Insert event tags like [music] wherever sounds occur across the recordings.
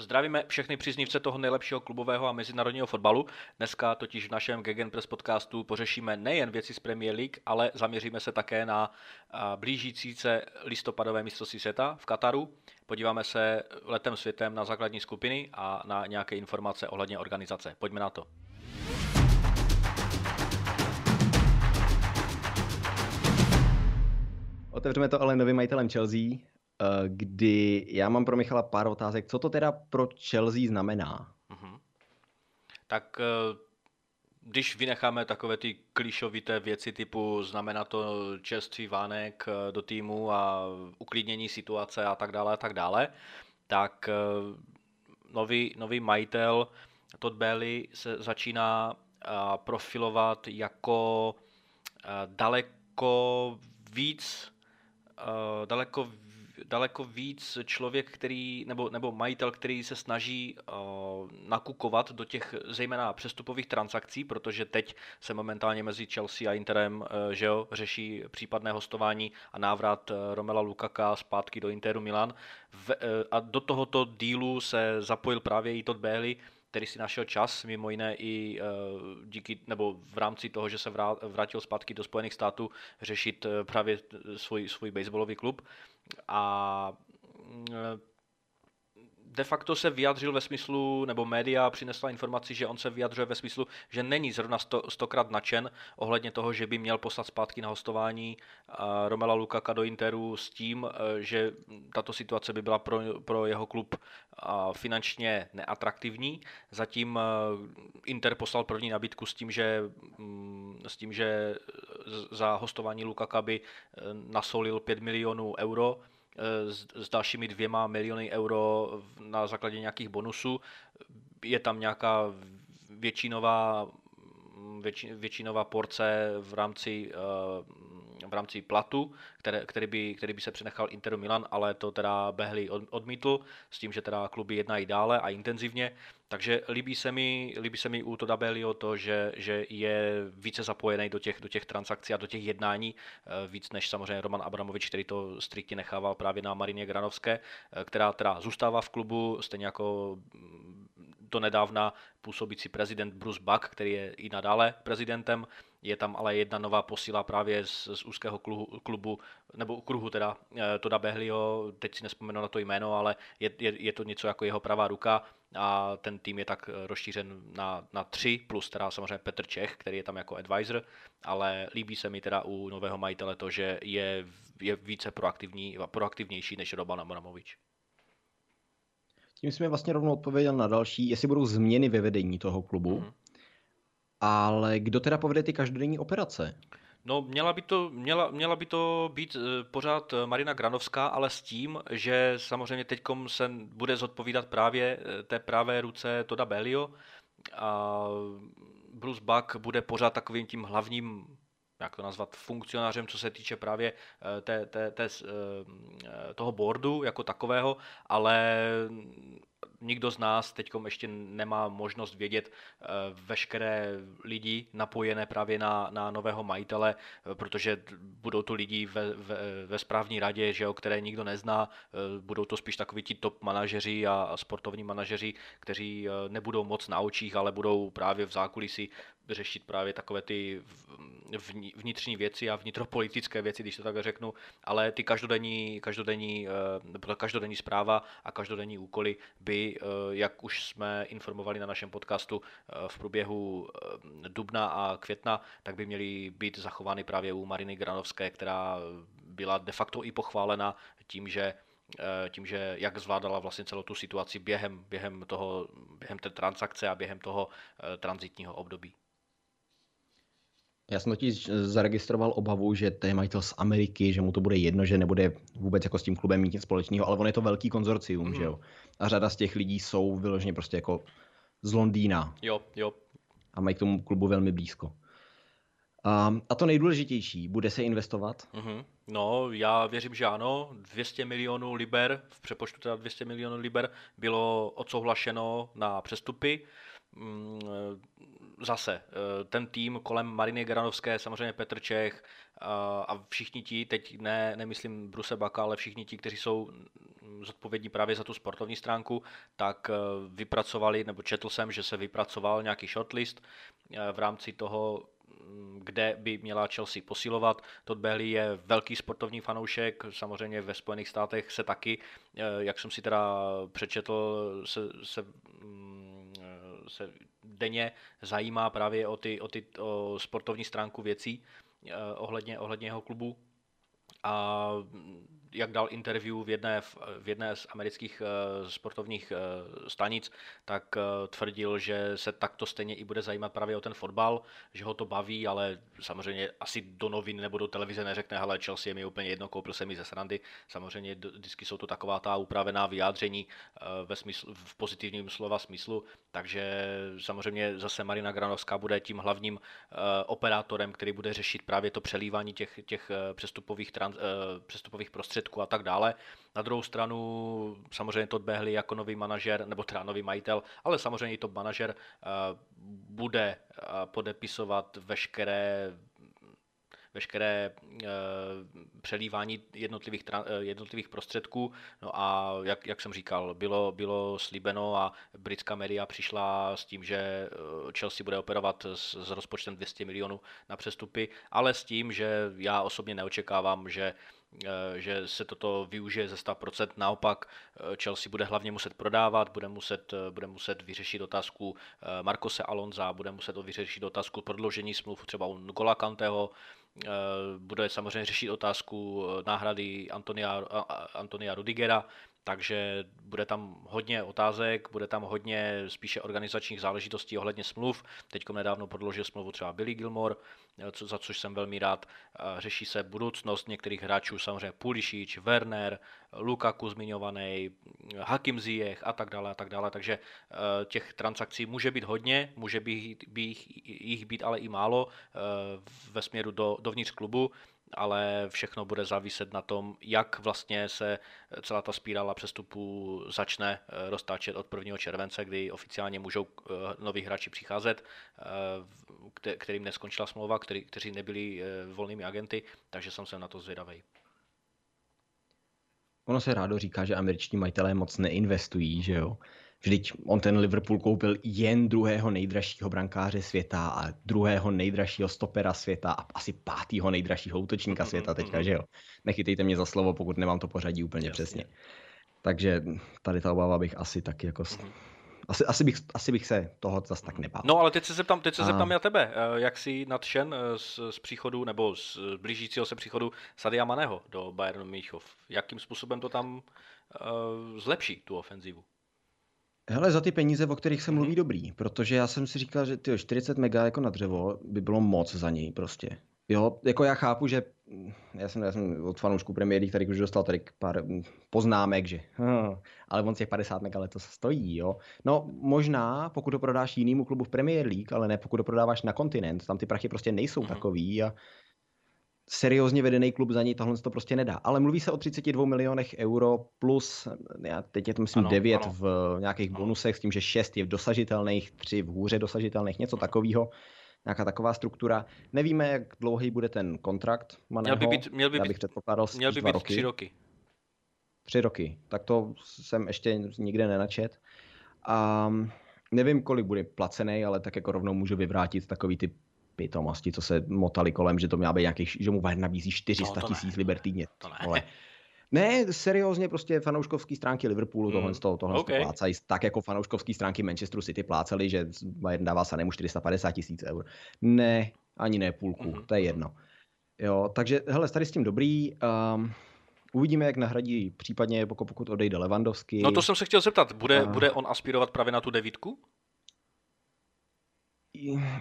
Zdravíme všechny příznivce toho nejlepšího klubového a mezinárodního fotbalu. Dneska totiž v našem Gegenpress podcastu pořešíme nejen věci z Premier League, ale zaměříme se také na blížící se listopadové mistrovství světa v Kataru. Podíváme se letem světem na základní skupiny a na nějaké informace ohledně organizace. Pojďme na to. Otevřeme to ale novým majitelem Chelsea, kdy já mám pro Michala pár otázek. Co to teda pro Chelsea znamená? Uh-huh. Tak eh, když vynecháme takové ty klišovité věci typu znamená to čerstvý vánek eh, do týmu a uklidnění situace a tak dále a tak dále, tak nový, nový majitel Todd Bailey se začíná profilovat jako daleko víc daleko daleko víc člověk, který, nebo, nebo majitel, který se snaží uh, nakukovat do těch zejména přestupových transakcí, protože teď se momentálně mezi Chelsea a Interem uh, že jo, řeší případné hostování a návrat uh, Romela Lukaka zpátky do Interu Milan. V, uh, a do tohoto dílu se zapojil právě i Todd Bailey, který si našel čas, mimo jiné i díky, nebo v rámci toho, že se vrátil zpátky do Spojených států, řešit právě svůj, svůj baseballový klub a mm, de facto se vyjadřil ve smyslu, nebo média přinesla informaci, že on se vyjadřuje ve smyslu, že není zrovna sto, stokrát nadšen ohledně toho, že by měl poslat zpátky na hostování Romela Lukaka do Interu s tím, e, že tato situace by byla pro, pro jeho klub finančně neatraktivní. Zatím Inter poslal první nabídku s tím, že, mm, s tím, že za hostování Lukaka by e, nasolil 5 milionů euro Eh, s, dalšími dvěma miliony euro na základě nějakých bonusů. Je tam nějaká většinová, větši, většinová porce v rámci, eh, v rámci platu, které, který, by, který by se přenechal Interu Milan, ale to teda Behli odmítl s tím, že teda kluby jednají dále a intenzivně. Takže líbí se mi, líbí se mi u Toda Belio to, že, že je více zapojený do těch, do těch transakcí a do těch jednání, eh, víc než samozřejmě Roman Abramovič, který to striktně nechával právě na Marině Granovské, eh, která teda zůstává v klubu, stejně jako do nedávna působící prezident Bruce Buck, který je i nadále prezidentem. Je tam ale jedna nová posila právě z, z úzkého klubu, klubu, nebo kruhu teda eh, Toda Behlio, teď si nespomenu na to jméno, ale je, je, je to něco jako jeho pravá ruka a ten tým je tak rozšířen na, na tři, plus teda samozřejmě Petr Čech, který je tam jako advisor, ale líbí se mi teda u nového majitele to, že je, je více proaktivní, proaktivnější než Roban Abramovič. Tím jsme vlastně rovnou odpověděl na další, jestli budou změny ve vedení toho klubu. Mm-hmm. Ale kdo teda povede ty každodenní operace? No, měla by to, měla, měla by to být e, pořád Marina Granovská, ale s tím, že samozřejmě teď se bude zodpovídat právě e, té pravé ruce Toda Belio a Bruce Buck bude pořád takovým tím hlavním jak to nazvat, funkcionářem, co se týče právě e, té, té, té, toho boardu jako takového, ale nikdo z nás teď ještě nemá možnost vědět eh, veškeré lidi napojené právě na, na nového majitele, eh, protože budou to lidi ve, ve, ve správní radě, že jo, které nikdo nezná, eh, budou to spíš takoví ti top manažeři a, sportovní manažeři, kteří nebudou moc na očích, ale budou právě v zákulisí řešit právě takové ty vnitřní věci a vnitropolitické věci, když to tak řeknu, ale ty každodenní, každodenní, každodenní zpráva a každodenní úkoly by Eh, jak už jsme informovali na našem podcastu eh, v průběhu eh, dubna a května, tak by měly být zachovány právě u Mariny Granovské, která byla de facto i pochválena tím, že tím, že jak zvládala vlastně celou tu situaci během, během, toho, během té transakce a během toho transitního období. Já jsem totiž zaregistroval obavu, že to je majitel z Ameriky, že mu to bude jedno, že nebude vůbec jako s tím klubem mít nic společného, ale on je to velký konzorcium, mm. že jo. A řada z těch lidí jsou vyloženě prostě jako z Londýna. Jo, jo. A mají k tomu klubu velmi blízko. A, a to nejdůležitější, bude se investovat? Mm-hmm. No, já věřím, že ano. 200 milionů liber, v přepočtu teda 200 milionů liber, bylo odsouhlašeno na přestupy. Mm, zase eh, ten tým kolem Mariny Granovské, samozřejmě Petr Čech a všichni ti, teď ne, nemyslím Bruse Baka, ale všichni ti, kteří jsou zodpovědní právě za tu sportovní stránku, tak vypracovali, nebo četl jsem, že se vypracoval nějaký shortlist v rámci toho kde by měla Chelsea posilovat. Todd Bailey je velký sportovní fanoušek, samozřejmě ve Spojených státech se taky, eh, jak jsem si teda přečetl, se, se, mm, se denně zajímá právě o, ty, o, ty, o sportovní stránku věcí eh, ohledně, ohledně jeho klubu. A jak dal interview v jedné, v jedné z amerických uh, sportovních uh, stanic, tak uh, tvrdil, že se takto stejně i bude zajímat právě o ten fotbal, že ho to baví, ale samozřejmě asi do novin nebo do televize neřekne, ale Chelsea je mi úplně jedno, koupil jsem mi ze srandy. Samozřejmě vždycky jsou to taková ta upravená vyjádření ve smyslu, v pozitivním slova smyslu, takže samozřejmě zase Marina Granovská bude tím hlavním operátorem, který bude řešit právě to přelívání těch, těch přestupových, trans, přestupových prostředků prostředků a tak dále. Na druhou stranu samozřejmě Todd Behley jako nový manažer, nebo teda nový majitel, ale samozřejmě i top manažer eh, bude eh, podepisovat veškeré veškeré e, přelívání jednotlivých, e, jednotlivých prostředků. No a jak, jak jsem říkal, bylo, bylo slíbeno a britská média přišla s tím, že Chelsea bude operovat s, s rozpočtem 200 milionů na přestupy, ale s tím, že já osobně neočekávám, že Eh, že se toto využije ze 100%. Naopak eh, Chelsea bude hlavně muset prodávat, bude muset, eh, bude muset vyřešit otázku Markose Alonza, bude muset vyřešit otázku prodloužení smluv třeba u Gola Kanteho, bude samozřejmě řešit otázku náhrady Antonia, Antonia Rudigera, takže bude tam hodně otázek, bude tam hodně spíše organizačních záležitostí ohledně smluv. Teď nedávno prodloužil smlouvu třeba Billy Gilmore, za což jsem velmi rád. Řeší se budoucnost některých hráčů, samozřejmě Pulisic, Werner, Lukaku zmiňovaný, Hakim Ziyech a tak dále a tak dále. Takže e, těch transakcí může být hodně, může být, být, jich být ale i málo e, ve směru do, dovnitř klubu ale všechno bude záviset na tom, jak vlastně se celá ta spírála přestupů začne eh, roztáčet od 1. července, kdy oficiálně můžou eh, noví hráči přicházet, eh, kterým neskončila smlouva, který, kteří nebyli volnými agenty, takže jsem se na to zvědavý. Ono se rádo říká, že američtí majitelé moc neinvestují, že jo. Vždyť on ten Liverpool koupil jen druhého nejdražšího brankáře světa a druhého nejdražšího stopera světa a asi pátýho nejdražšího útočníka světa teďka, že jo. Nechytejte mě za slovo, pokud nemám to pořadí úplně Jasně. přesně. Takže tady ta obava bych asi taky jako... Asi, asi, bych, asi bych se toho zase tak nebál. No ale teď se zeptám, teď se zeptám a... já tebe, eh, jak jsi nadšen eh, z, z příchodu nebo z blížícího se příchodu Sadia Maného do Bayernu Míchov. Jakým způsobem to tam uh, zlepší tu ofenzivu? Hele, za ty peníze, o kterých se mluví, mhm. dobrý, protože já jsem si říkal, že tyjo, 40 mega jako na dřevo by bylo moc za něj prostě. Jo, jako já chápu, že já jsem, já jsem od fanoušků premiéry, který už dostal tady pár poznámek, že hm, ale on těch 50 mega letos stojí, jo. No možná, pokud to prodáš jinému klubu v Premier League, ale ne pokud to prodáváš na kontinent, tam ty prachy prostě nejsou mm-hmm. takový a seriózně vedený klub za něj tohle to prostě nedá. Ale mluví se o 32 milionech euro plus, já teď je to myslím ano, 9 ano. v nějakých bonusech s tím, že 6 je v dosažitelných, 3 v hůře dosažitelných, něco takového. Nějaká taková struktura. Nevíme, jak dlouhý bude ten kontrakt Maného. Měl by být, měl by já bych předpokládal měl by být roky. tři roky. Tři roky. Tak to jsem ještě nikde nenačet. A nevím, kolik bude placený, ale tak jako rovnou můžu vyvrátit takový ty pitomosti, co se motali kolem, že to měla být nějakých, že mu Bayern nabízí 400 no, tisíc libertýně. To ne. Ale, ne, seriózně prostě fanouškovský stránky Liverpoolu hmm. tohle, toho, tohle okay. plácají, tak jako fanouškovský stránky Manchesteru City pláceli, že Bayern dává Sanemu 450 tisíc eur. Ne, ani ne půlku, hmm. to je jedno. Jo, takže hele, tady s tím dobrý. Um, Uvidíme, jak nahradí případně, pokud, pokud odejde Levandovský. No to jsem se chtěl zeptat, bude, a... bude on aspirovat právě na tu devítku?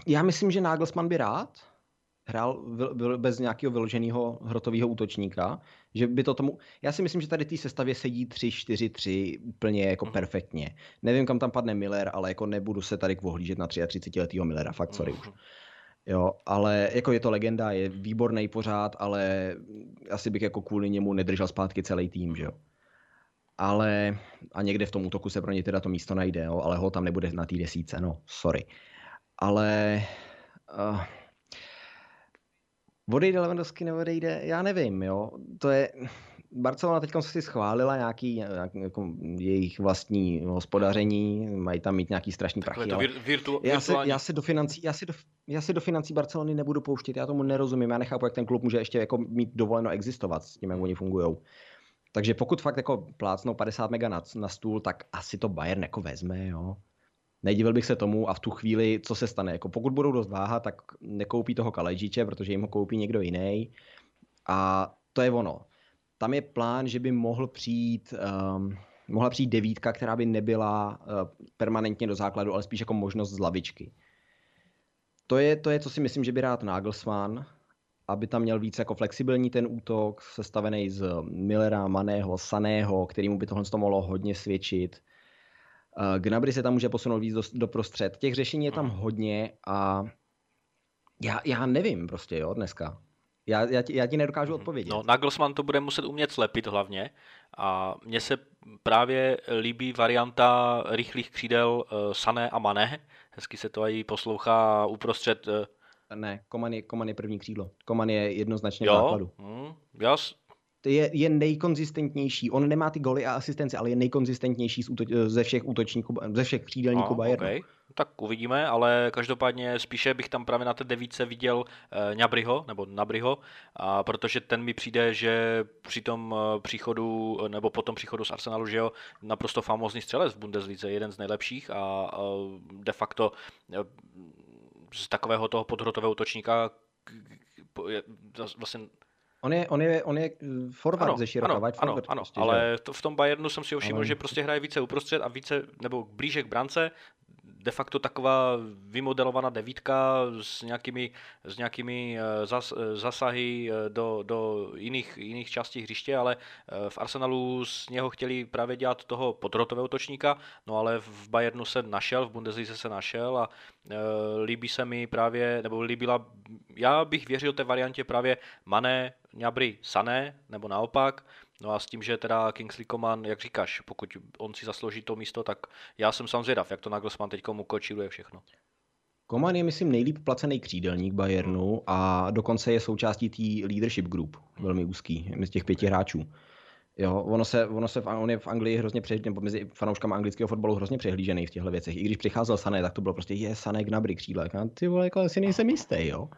Já myslím, že Nagelsmann by rád hrál bez nějakého vyloženého hrotového útočníka, že by to tomu... Já si myslím, že tady té sestavě sedí 3-4-3 úplně jako mm. perfektně. Nevím, kam tam padne Miller, ale jako nebudu se tady ohlížet na 33-letého Millera, fakt sorry mm. už. Jo, ale jako je to legenda, je výborný pořád, ale asi bych jako kvůli němu nedržel zpátky celý tým, že jo. Ale a někde v tom útoku se pro ně teda to místo najde, jo, ale ho tam nebude na té desíce, no, sorry. Ale uh, odejde Lewandowski nebo odejde, já nevím, jo. To je, Barcelona teď si schválila nějaký, nějaký jako jejich vlastní hospodaření, mají tam mít nějaký strašný prachy. To vir, virtu, já, se, já, se do financí, já, se do, já se do financí Barcelony nebudu pouštět, já tomu nerozumím, já nechápu, jak ten klub může ještě jako mít dovoleno existovat s tím, jak oni fungují. Takže pokud fakt jako plácnou 50 mega na, na stůl, tak asi to Bayern jako vezme, jo. Nedivil bych se tomu a v tu chvíli, co se stane. Jako pokud budou dost váha, tak nekoupí toho Kalejžiče, protože jim ho koupí někdo jiný. A to je ono tam je plán, že by mohl přijít, um, mohla přijít devítka, která by nebyla uh, permanentně do základu, ale spíš jako možnost z lavičky. To je, to je, co si myslím, že by rád Nagelsmann, aby tam měl víc jako flexibilní ten útok, sestavený z Millera, Maného, Saného, kterýmu by tohle mohlo hodně svědčit. Uh, Gnabry se tam může posunout víc do, do prostřed. Těch řešení je tam hodně a já, já nevím prostě, jo, dneska. Já, já, ti, já ti nedokážu mhm. odpovědět. No, Nagelsmann to bude muset umět slepit hlavně a mně se právě líbí varianta rychlých křídel uh, Sané a Mané. Hezky se to i poslouchá uprostřed... Uh... Ne, Koman je, Koman je první křídlo. Koman je jednoznačně jo? v základu. Hmm, jas, je, je nejkonzistentnější. On nemá ty goly a asistence, ale je nejkonzistentnější z úto- ze všech útočníků, ze všech křídelníků Bayernu. Okay. Tak uvidíme, ale každopádně spíše bych tam právě na té devíce viděl e, Ňabryho, nebo Nabryho, a protože ten mi přijde, že při tom e, příchodu, nebo po tom příchodu z Arsenalu, že jo, naprosto famózní střelec v Bundeslize, jeden z nejlepších a, de facto z takového toho podhrotového útočníka vlastně On je, on je, on je eh, forward ano, ze široka, ano, ano, forward ano, prostě, ale to, v tom Bayernu jsem si všiml, ale... že prostě hraje více uprostřed a více, nebo blíže k brance, de facto taková vymodelovaná devítka s nějakými, s nějakými eh, zas, eh, zasahy do, do jiných, jiných částí hřiště, ale v Arsenalu z něho chtěli právě dělat toho podrotového točníka, no ale v Bayernu se našel, v Bundeslize se našel a líbí se mi právě, nebo líbila, já bych věřil té variantě právě Mané, Ňabry Sané, nebo naopak. No a s tím, že teda Kingsley Coman, jak říkáš, pokud on si zaslouží to místo, tak já jsem sám zvědav, jak to Nagelsmann teď ukočiluje všechno. Koman je, myslím, nejlíp placený křídelník Bayernu a dokonce je součástí té leadership group, velmi úzký, z těch pěti hráčů. Jo, ono se, ono se v, on je v Anglii hrozně přehlížený, nebo mezi fanouškami anglického fotbalu hrozně přehlížený v těchto věcech. I když přicházel Sané, tak to bylo prostě, je Sané Gnabry křídle. Ty vole, jako asi nejsem jistý, jo.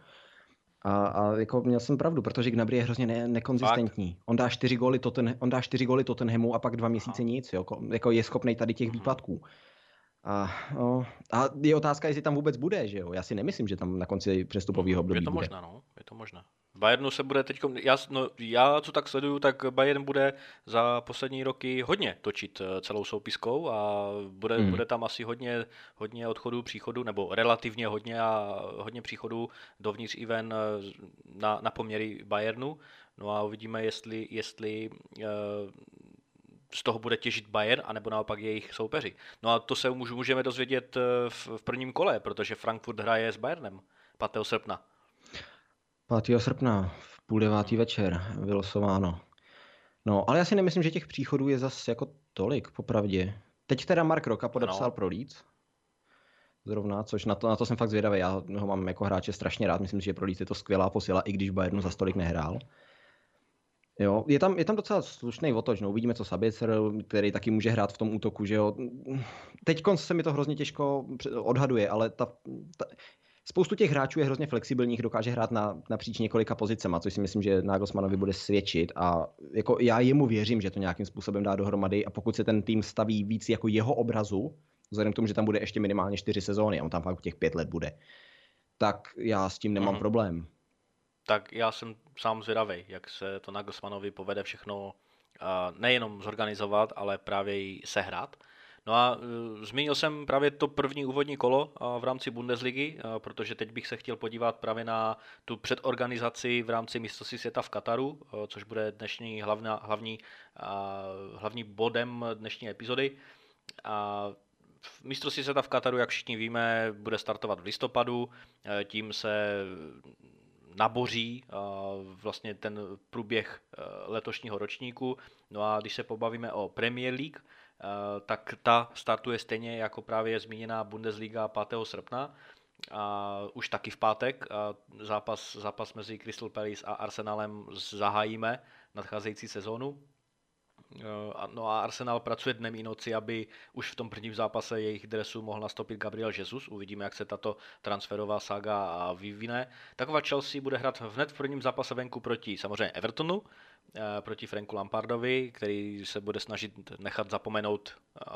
A, a jako měl jsem pravdu, protože Gnabry je hrozně ne, nekonzistentní. On dá čtyři góly, Totten, on dá čtyři góly Tottenhamu a pak dva měsíce nic. Jo. Jako je schopný tady těch výpadků. A, no, a je otázka, jestli tam vůbec bude, že jo? Já si nemyslím, že tam na konci přestupového období Je to bude. možná, no. Je to možná. Bayernu se bude teď, já, no, já co tak sleduju, tak Bayern bude za poslední roky hodně točit eh, celou soupiskou a bude, mm. bude tam asi hodně, hodně odchodů, příchodů, nebo relativně hodně a hodně příchodů dovnitř i ven eh, na, na poměry Bayernu. No a uvidíme, jestli, jestli uh, z toho bude těžit Bayern, anebo naopak jejich soupeři. No a to se můžeme dozvědět v, v prvním kole, protože Frankfurt hraje s Bayernem 5. srpna. 5. srpna v půl devátý večer vylosováno. No, ale já si nemyslím, že těch příchodů je zase jako tolik, popravdě. Teď teda Mark Roka podepsal no. pro Leeds. Zrovna, což na to, na to jsem fakt zvědavý. Já ho mám jako hráče strašně rád. Myslím, že pro Leeds je to skvělá posila, i když Bayernu za stolik nehrál. Jo, je tam, je tam docela slušný otoč, no, uvidíme co Sabitzer, který taky může hrát v tom útoku, že jo. Teď se mi to hrozně těžko odhaduje, ale ta, ta, spoustu těch hráčů je hrozně flexibilních, dokáže hrát na, napříč několika pozicema, což si myslím, že Nagelsmannovi bude svědčit a jako já jemu věřím, že to nějakým způsobem dá dohromady a pokud se ten tým staví víc jako jeho obrazu, vzhledem k tomu, že tam bude ještě minimálně čtyři sezóny a on tam fakt těch pět let bude, tak já s tím nemám mm-hmm. problém. Tak já jsem sám zvědavý, jak se to Nagelsmannovi povede všechno nejenom zorganizovat, ale právě i sehrát. No a uh, zmínil jsem právě to první úvodní kolo uh, v rámci Bundesligy, uh, protože teď bych se chtěl podívat právě na tu předorganizaci v rámci mistrovství světa v Kataru, což bude dnešní hlavná, hlavní, hlavní bodem dnešní epizody. A mistrovství světa v Kataru, jak všichni víme, bude startovat v listopadu, tím se naboří vlastně ten průběh letošního ročníku. No a když se pobavíme o Premier League, Eh, tak ta startuje stejně jako právě zmíněná Bundesliga 5. srpna. a už taky v pátek. Zápas, zápas mezi Crystal Palace a Arsenalem zahájíme nadcházející sezónu. No a Arsenal pracuje dnem i noci, aby už v tom prvním zápase jejich dresu mohl nastoupit Gabriel Jesus. Uvidíme, jak se tato transferová saga vyvine. Taková Chelsea bude hrát hned v prvním zápase venku proti samozřejmě Evertonu, Eh, proti Franku Lampardovi, který se bude snažit nechat zapomenout eh,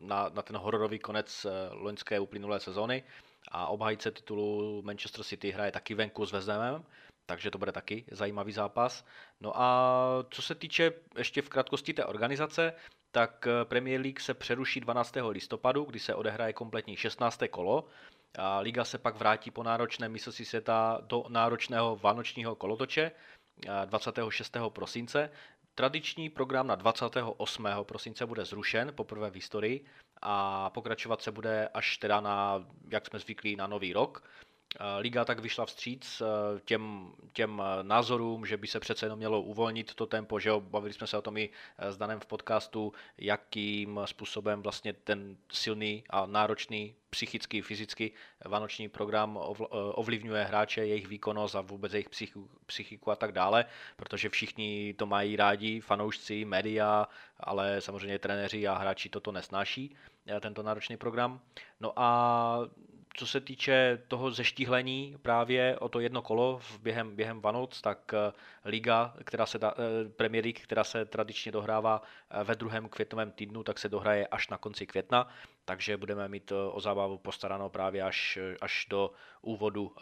na, na ten hororový konec eh, loňské uplynulé sezóny a obhajce titulu Manchester City hraje taky venku s Hamem, takže to bude taky zajímavý zápas. No a co se týče ještě v krátkosti té organizace, tak Premier League se přeruší 12. listopadu, kdy se odehraje kompletní 16. kolo. A liga se pak vrátí po náročném mistrovství světa do náročného vánočního kolotoče, 26. prosince. Tradiční program na 28. prosince bude zrušen poprvé v historii a pokračovat se bude až teda na, jak jsme zvyklí, na nový rok. Liga tak vyšla vstříc eh, těm, těm názorům, že by se přece jenom mělo uvolnit to tempo, že jo, bavili jsme se o tom i eh, s Danem v podcastu, jakým způsobem vlastně ten silný a náročný psychický, fyzický vánoční program eh, ovlivňuje hráče, jejich výkonnost a vůbec jejich psychiku, psychiku a tak dále, protože všichni to mají rádi, fanoušci, média, ale samozřejmě trenéři a hráči toto nesnáší, tento náročný program. No a co se týče toho zeštíhlení právě o to jedno kolo v během, během Vanoc, tak eh, liga, která se da, eh, Premier League, která se tradičně dohrává eh, ve druhém květnovém týdnu, tak se dohraje až na konci května, takže budeme mít o zábavu postaráno právě až, až do úvodu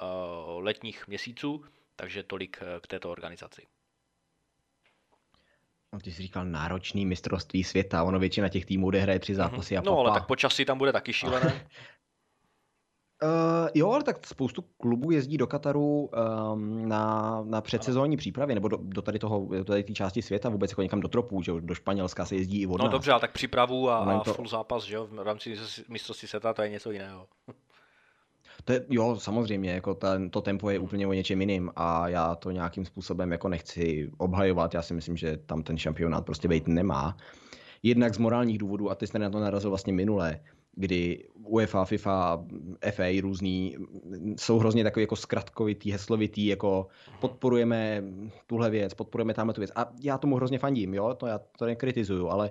letních měsíců, takže tolik k této organizaci. No, ty jsi říkal náročný mistrovství světa, ono většina těch týmů hraje tři zápasy mm-hmm. a No, ale tak počasí tam bude taky šílené. [laughs] Uh, jo, ale tak spoustu klubů jezdí do Kataru um, na, na předsezónní přípravy, nebo do, do tady toho, do tady té části světa, vůbec jako někam do tropů, že do Španělska se jezdí i od No nás. dobře, ale tak přípravu a, a to... full zápas, že jo, v rámci mistrovství světa, to je něco jiného. To je, jo, samozřejmě, jako ten, to tempo je úplně o něčem jiným a já to nějakým způsobem jako nechci obhajovat, já si myslím, že tam ten šampionát prostě být nemá. Jednak z morálních důvodů, a ty jste na to narazil vlastně minule, kdy UEFA, FIFA, FA různý jsou hrozně takový jako zkratkovitý, heslovitý, jako podporujeme tuhle věc, podporujeme tamhle tu věc. A já tomu hrozně fandím, jo, to já to nekritizuju, ale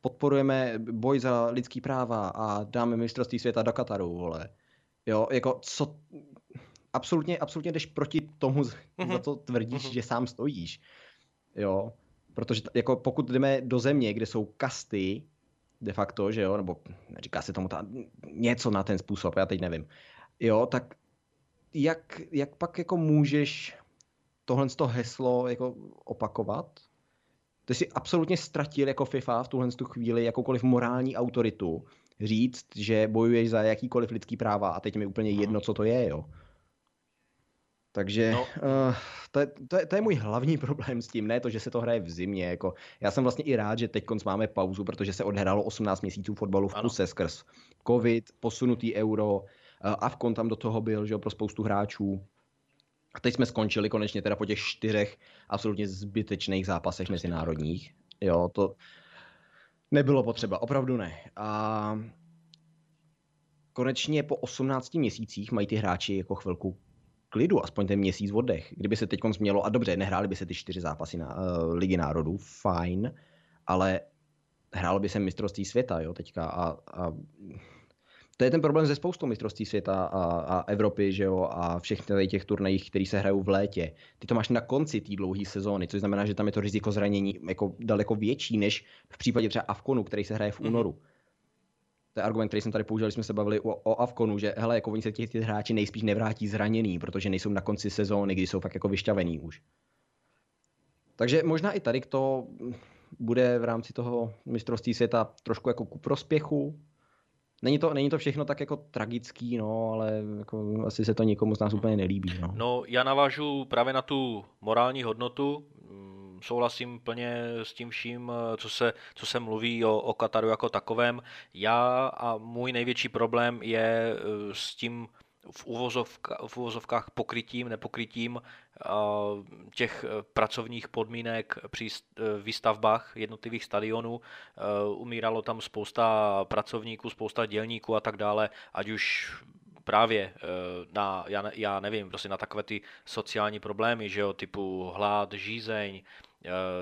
podporujeme boj za lidský práva a dáme mistrovství světa do Kataru, vole. Jo, jako co, absolutně, absolutně jdeš proti tomu, mm-hmm. za to tvrdíš, mm-hmm. že sám stojíš. Jo, protože jako pokud jdeme do země, kde jsou kasty, de facto, že jo, nebo říká se tomu ta, něco na ten způsob, já teď nevím. Jo, tak jak, jak pak jako můžeš tohle to heslo jako opakovat? Ty si absolutně ztratil jako FIFA v tuhle tu chvíli jakoukoliv morální autoritu říct, že bojuješ za jakýkoliv lidský práva a teď mi úplně jedno, co to je, jo. Takže no. uh, to, je, to, je, to je můj hlavní [laughs] problém s tím, ne to, že se to hraje v zimě. Jako, já jsem vlastně i rád, že teď máme pauzu, protože se odhrálo 18 měsíců fotbalu v kuse skrz covid, posunutý euro, uh, Avkon tam do toho byl, že jo, pro spoustu hráčů. A teď jsme skončili konečně teda po těch čtyřech absolutně zbytečných zápasech Přesně mezinárodních. Jo, to nebylo potřeba, opravdu ne. A konečně po 18 měsících mají ty hráči jako chvilku klidu, aspoň ten měsíc oddech. Kdyby se teď mělo, a dobře, nehráli by se ty čtyři zápasy na uh, Ligy národů, fajn, ale hrálo by se mistrovství světa, jo, teďka a, a to je ten problém ze spoustou mistrovství světa a, a Evropy, že jo, a všech těch turnajích, které se hrajou v létě. Ty to máš na konci té dlouhé sezóny, což znamená, že tam je to riziko zranění jako daleko větší než v případě třeba Avkonu, který se hraje v mhm. únoru. Mm-hmm to je argument, který jsem tady použil, když jsme se bavili o, o Avkonu, že hele, jako oni se ti hráči nejspíš nevrátí zraněný, protože nejsou na konci sezóny, kdy jsou fakt jako vyšťavený už. Takže možná i tady to bude v rámci toho mistrovství světa trošku jako ku prospěchu. Není to, není to všechno tak jako tragický, no, ale jako asi se to nikomu z nás úplně nelíbí. No. no, já navážu právě na tu morální hodnotu souhlasím plně s tím vším, co se, co se mluví o, o Kataru jako takovém. Já a můj největší problém je eh, s tím v, uvozovka, v uvozovkách pokrytím, nepokrytím těch eh, pracovních podmínek při eh, výstavbách jednotlivých stadionů. Umíralo tam spousta pracovníků, spousta dělníků a tak dále, ať už právě na, já, já nevím, prostě na takové ty sociální problémy, že jo, typu hlad, žízeň, Eh,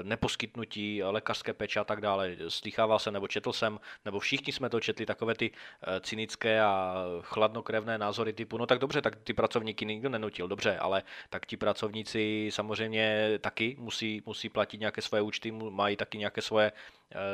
neposkytnutí lékařské péče a tak dále. Slychával jsem, nebo četl jsem, nebo všichni jsme to četli, takové ty eh, cynické a chladnokrevné názory typu, no tak dobře, tak ty pracovníky nikdo nenutil, dobře, ale tak ti pracovníci samozřejmě taky musí, musí platit nějaké svoje účty, mají taky nějaké svoje Eh,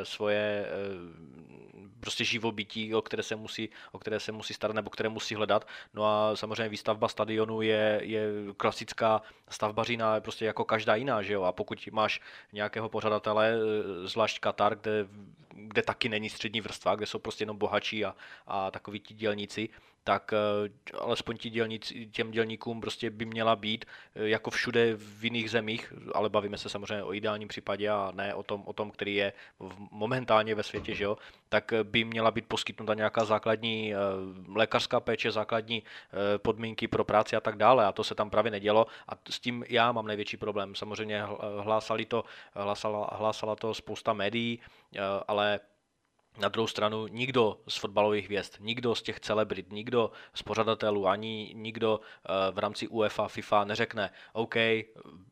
svoje eh, prostě živobytí, o které se musí, o které se musí starat nebo které musí hledat. No a samozřejmě výstavba stadionu je, je klasická stavbařina prostě jako každá jiná, že jo? A pokud máš nějakého pořadatele, eh, zvlášť Katar, kde, kde taky není střední vrstva, kde jsou prostě jenom bohatší a, a takoví ti dělníci, tak eh, alespoň ti dělníci, těm dělníkům prostě by měla být, eh, jako všude v jiných zemích, ale bavíme se samozřejmě o ideálním případě a ne o tom, o tom který je momentálně ve světě, že jo, tak eh, by měla být poskytnuta nějaká základní lékařská péče, základní podmínky pro práci a tak dále. A to se tam právě nedělo. A s tím já mám největší problém. Samozřejmě hlásali to, hlásala, hlásala to spousta médií, ale na druhou stranu nikdo z fotbalových hvězd, nikdo z těch celebrit, nikdo z pořadatelů, ani nikdo eh, v rámci UEFA, FIFA neřekne OK,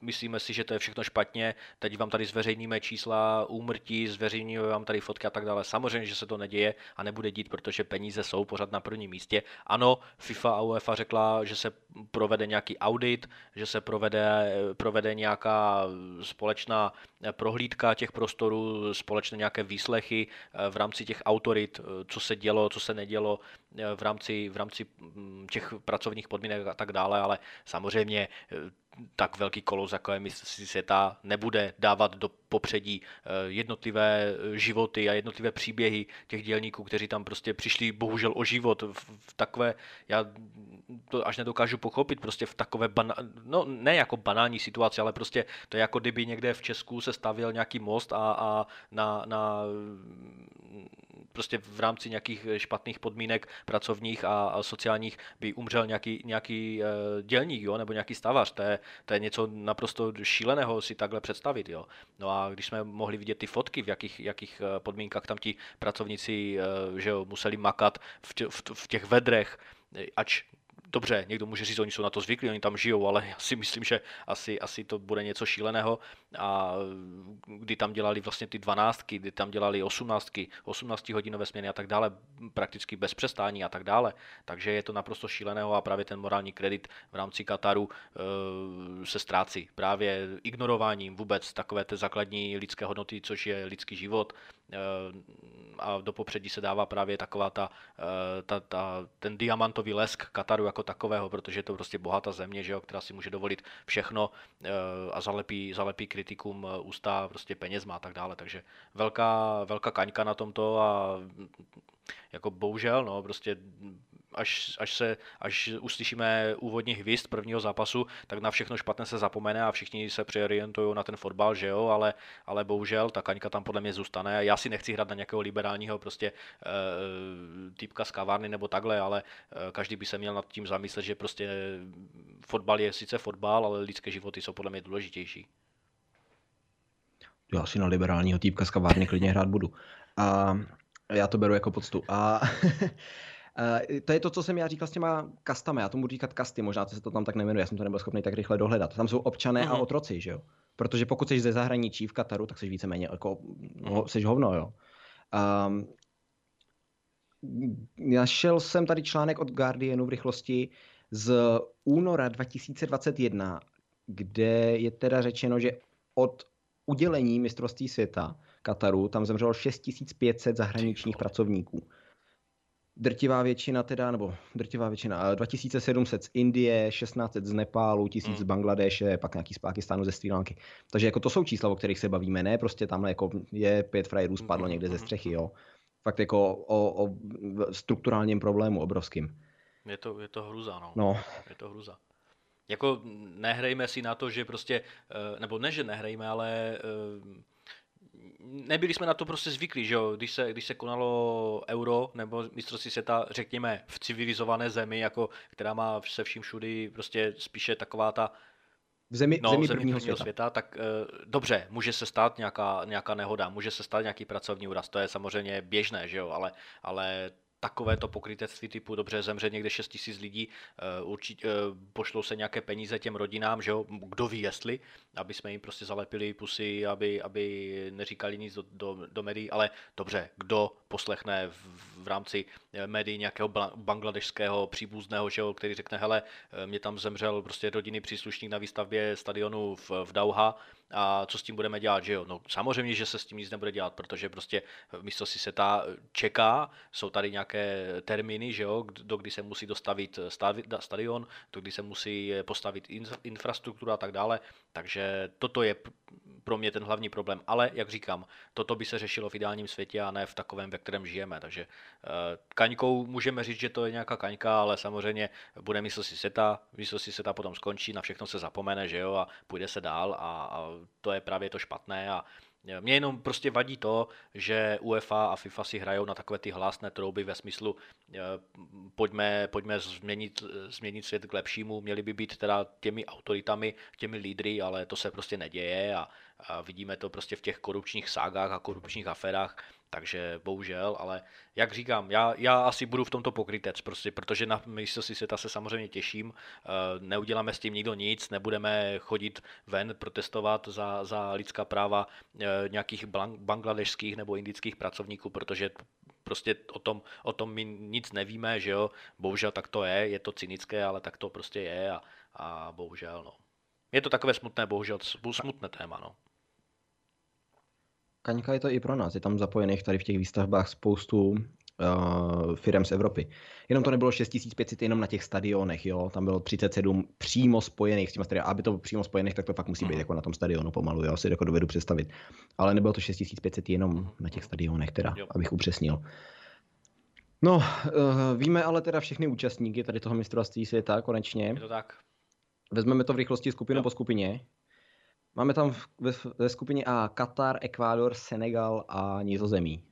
myslíme si, že to je všechno špatně, teď vám tady zveřejníme čísla úmrtí, zveřejníme vám tady fotky a tak dále. Samozřejmě, že se to neděje a nebude dít, protože peníze jsou pořád na prvním místě. Ano, FIFA a UEFA řekla, že se provede nějaký audit, že se provede, provede nějaká společná prohlídka těch prostorů, společné nějaké výslechy eh, v rámci těch autorit, eh, co se dělo, co se nedělo eh, v rámci, v rámci mm, těch pracovních podmínek a tak dále, ale samozřejmě tak velký kolos, jako je mistrovství světa, nebude dávat do popředí jednotlivé životy a jednotlivé příběhy těch dělníků, kteří tam prostě přišli bohužel o život v takové, já to až nedokážu pochopit, prostě v takové, bana, no ne jako banální situaci, ale prostě to je jako kdyby někde v Česku se stavěl nějaký most a, a na, na prostě v rámci nějakých špatných podmínek pracovních a, a sociálních by umřel nějaký, nějaký dělník, jo, nebo nějaký stavař. To je, to je něco naprosto šíleného si takhle představit. Jo. No a když jsme mohli vidět ty fotky, v jakých, jakých eh, podmínkách tam ti pracovníci uh, že jo, museli makat v, tě, v, v těch vedrech, ač dobře, někdo může říct, oni jsou na to zvyklí, oni tam žijou, ale já si myslím, že asi, asi to bude něco šíleného. A kdy tam dělali vlastně ty dvanáctky, kdy tam dělali osmnáctky, 18 hodinové směny a tak dále, prakticky bez přestání a tak dále. Takže je to naprosto šíleného a právě ten morální kredit v rámci Kataru e, se ztrácí. Právě ignorováním vůbec takové té základní lidské hodnoty, což je lidský život, a do popředí se dává právě taková ta, e, ta, ta, ten diamantový lesk Kataru jako takového, protože je to prostě bohatá země, že jo, která si může dovolit všechno a zalepí, zalepí kritikům ústa prostě penězma a tak dále. Takže velká, velká kaňka na tomto a jako bohužel, no, prostě až, až, se, až uslyšíme úvodní hvězd prvního zápasu, tak na všechno špatné se zapomene a všichni se přeorientují na ten fotbal, že jo, ale, ale bohužel ta kaňka tam podle mě zůstane. Já si nechci hrát na nějakého liberálního prostě e, typka z kavárny nebo takhle, ale e, každý by se měl nad tím zamyslet, že prostě fotbal je sice fotbal, ale lidské životy jsou podle mě důležitější. Já si na liberálního týpka z kavárny klidně hrát budu. A já to beru jako poctu. A [laughs] to je to, co jsem já říkal s těma kastami. Já tomu říkat kasty, možná to se to tam tak nemenuje, já jsem to nebyl schopný tak rychle dohledat. Tam jsou občané uh-huh. a mhm. otroci, že jo? Protože pokud jsi ze zahraničí v Kataru, tak jsi víceméně jako, uh-huh. jsi hovno, jo. Um, našel jsem tady článek od Guardianu v rychlosti z února 2021, kde je teda řečeno, že od udělení mistrovství světa Kataru tam zemřelo 6500 zahraničních pracovníků. Drtivá většina teda, nebo drtivá většina, 2700 z Indie, 1600 z Nepálu, 1000 mm. z Bangladeše, pak nějaký z Pakistánu, ze Sri Lanky. Takže jako to jsou čísla, o kterých se bavíme, ne prostě tamhle jako je pět frajerů spadlo někde ze střechy, jo. Fakt jako o, o strukturálním problému obrovským. Je to, je to hruza, no. no. Je to hruza. Jako nehrejme si na to, že prostě, eh, nebo ne, že nehrejme, ale eh, nebyli jsme na to prostě zvyklí, že jo? Když se, když se konalo euro nebo mistrovství světa, řekněme, v civilizované zemi, jako, která má se vším všudy prostě spíše taková ta v zemi, no, zemi, zemi prvního, prvního světa. světa, tak e, dobře, může se stát nějaká, nějaká nehoda, může se stát nějaký pracovní úraz, to je samozřejmě běžné, že jo, ale, ale takovéto pokrytectví typu dobře zemře někde 6 tisíc lidí, určitě pošlou se nějaké peníze těm rodinám, že jo, kdo ví jestli, aby jsme jim prostě zalepili pusy, aby, aby neříkali nic do, do, do médií, ale dobře, kdo poslechne v, v rámci médií nějakého bangladešského příbuzného, že jo, který řekne, hele, mě tam zemřel prostě rodinný příslušník na výstavbě stadionu v, v Dauha, a co s tím budeme dělat, že jo? No samozřejmě, že se s tím nic nebude dělat, protože prostě místo si se ta čeká, jsou tady nějaké termíny, že jo, do kdy se musí dostavit stadion, do kdy se musí postavit infrastruktura a tak dále, takže toto je pro mě ten hlavní problém. Ale, jak říkám, toto by se řešilo v ideálním světě a ne v takovém, ve kterém žijeme. Takže uh, kaňkou můžeme říct, že to je nějaká kaňka, ale samozřejmě bude mysl si seta, mysl si seta potom skončí, na všechno se zapomene, že jo, a půjde se dál a, a to je právě to špatné a mě jenom prostě vadí to, že UEFA a FIFA si hrajou na takové ty hlasné trouby ve smyslu eh, pojďme, pojďme změnit, změnit svět k lepšímu, měli by být teda těmi autoritami, těmi lídry, ale to se prostě neděje a, a vidíme to prostě v těch korupčních ságách a korupčních aférách, takže bohužel, ale jak říkám, já, já asi budu v tomto pokrytec, prostě, protože na mistrovství světa se samozřejmě těším, eh, neuděláme s tím nikdo nic, nebudeme chodit ven protestovat za, za lidská práva eh, nějakých bangladešských nebo indických pracovníků, protože prostě o tom, o tom my nic nevíme, že jo, bohužel tak to je, je to cynické, ale tak to prostě je a, a bohužel, no. Je to takové smutné, bohužel, smutné téma, no. Kaňka je to i pro nás. Je tam zapojených tady v těch výstavbách spoustu uh, firm z Evropy. Jenom to nebylo 6500 jenom na těch stadionech, jo. Tam bylo 37 přímo spojených s těma stadiony. Aby to bylo přímo spojených, tak to fakt musí být mhm. jako na tom stadionu pomalu, jo. Si jako dovedu představit. Ale nebylo to 6500 jenom na těch stadionech, teda, jo. abych upřesnil. No, uh, víme ale teda všechny účastníky tady toho mistrovství světa konečně. Je to tak. Vezmeme to v rychlosti skupinu jo. po skupině. Máme tam ve, ve skupině A Katar, Ekvádor, Senegal a Nizozemí.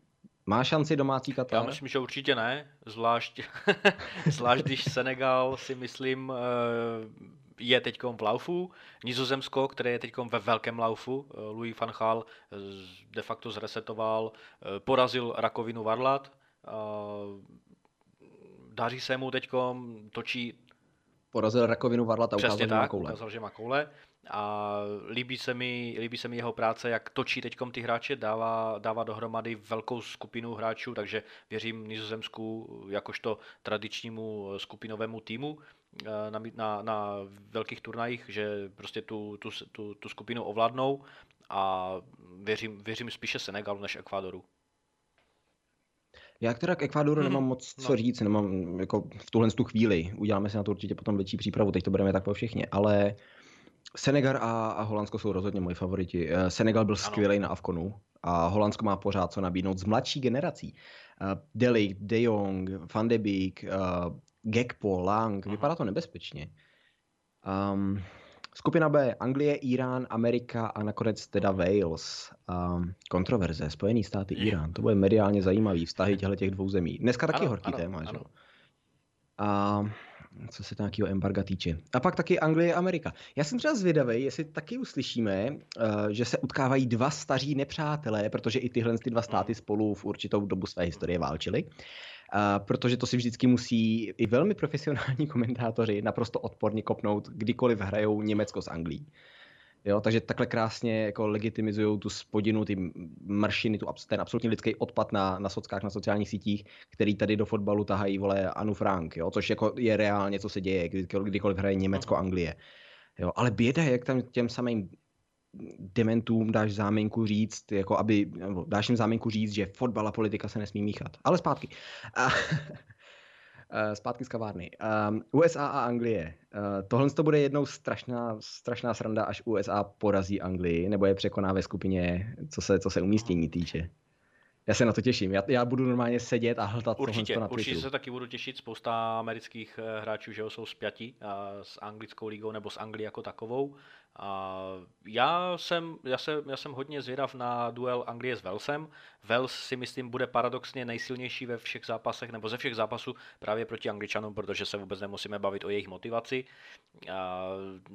Má šanci domácí Katar? Já myslím, že určitě ne, zvlášť, [laughs] zvlášť když Senegal si myslím eh, je teď v laufu. Nizozemsko, které je teď ve velkém laufu, eh, Louis van Gaal eh, de facto zresetoval, porazil rakovinu varlat, daří se mu teď, točí porazil rakovinu varlat a ukázal, Přesně že tak, má koule. ukázal, že má koule a líbí se mi, líbí se mi jeho práce, jak točí teď ty hráče, dává, dává dohromady velkou skupinu hráčů, takže věřím Nizozemsku jakožto tradičnímu skupinovému týmu eh, na, na, na velkých turnajích, že prostě tu, tu, tu, tu skupinu ovládnou a věřím, věřím spíše Senegalu než Ekvádoru. Já teda k Ekvádoru nemám moc co no. říct, nemám jako v tuhle tu chvíli. Uděláme si na to určitě potom větší přípravu, teď to bereme tak po všichni, ale Senegal a, a Holandsko jsou rozhodně moji favoriti. Eh, Senegal byl skvělý na Avkonu a Holandsko má pořád co nabídnout z mladší generací. Uh, Deli, De Jong, Van de Beek, uh, Gekpo, Lang, Aha. vypadá to nebezpečně. Um, skupina B, Anglie, Irán, Amerika a nakonec teda Wales. Um, kontroverze, Spojený státy, Irán, to bude mediálně zajímavý, vztahy těchto těch dvou zemí. Dneska taky ano, horký ano, téma, ano. že? A co se nějakého embarga týče. A pak taky Anglie a Amerika. Já jsem třeba zvědavý, jestli taky uslyšíme, uh, že se utkávají dva staří nepřátelé, protože i tyhle ty dva státy spolu v určitou dobu své historie válčily. Uh, protože to si vždycky musí i velmi profesionální [laughs] komentátoři naprosto odporně kopnout, kdykoliv hrajou Německo s Anglií. Jo, takže takhle krásně jako legitimizují tu spodinu, ty maršiny, tu, ten absolutně lidský odpad na, na sockách, na sociálních sítích, který tady do fotbalu tahají, vole, Anu Frank, jo, což jako je reálně, co se děje, kdy, kdykoliv hraje Německo, Anglie. Jo, ale běda, jak tam těm samým dementům dáš záminku říct, jako aby, dáš jim záminku říct, že fotbal a politika se nesmí míchat. Ale zpátky. A, zpátky z kavárny. Um, USA a Anglie. Uh, tohle to bude jednou strašná, strašná sranda, až USA porazí Anglii, nebo je překoná ve skupině, co se, co se umístění týče. Já se na to těším. Já, já budu normálně sedět a hltat určitě, to na Určitě se taky budu těšit. Spousta amerických eh, hráčů že jsou spjatí s anglickou ligou nebo s Anglií jako takovou. A já jsem, já, jsem, já jsem hodně zvědav na duel Anglie s Walesem. Wales si myslím bude paradoxně nejsilnější ve všech zápasech, nebo ze všech zápasů právě proti Angličanům, protože se vůbec nemusíme bavit o jejich motivaci. A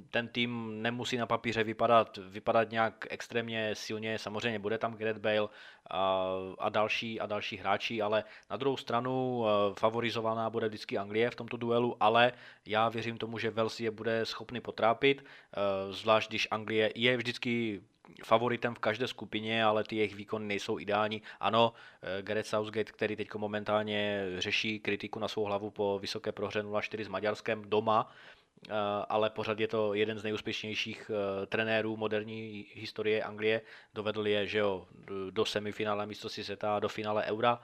ten tým nemusí na papíře vypadat, vypadat nějak extrémně silně, samozřejmě bude tam Gareth Bale a, a, další, a další hráči, ale na druhou stranu eh, favorizovaná bude vždycky Anglie v tomto duelu, ale já věřím tomu, že Wales je bude schopný potrápit, eh, zvlášť když Anglie je vždycky favoritem v každé skupině, ale ty jejich výkony nejsou ideální. Ano, eh, Gareth Southgate, který teď momentálně řeší kritiku na svou hlavu po vysoké prohře 0-4 s Maďarskem doma, eh, ale pořád je to jeden z nejúspěšnějších eh, trenérů moderní historie Anglie. Dovedl je že jo, do semifinále mistrovství světa, do finále Eura,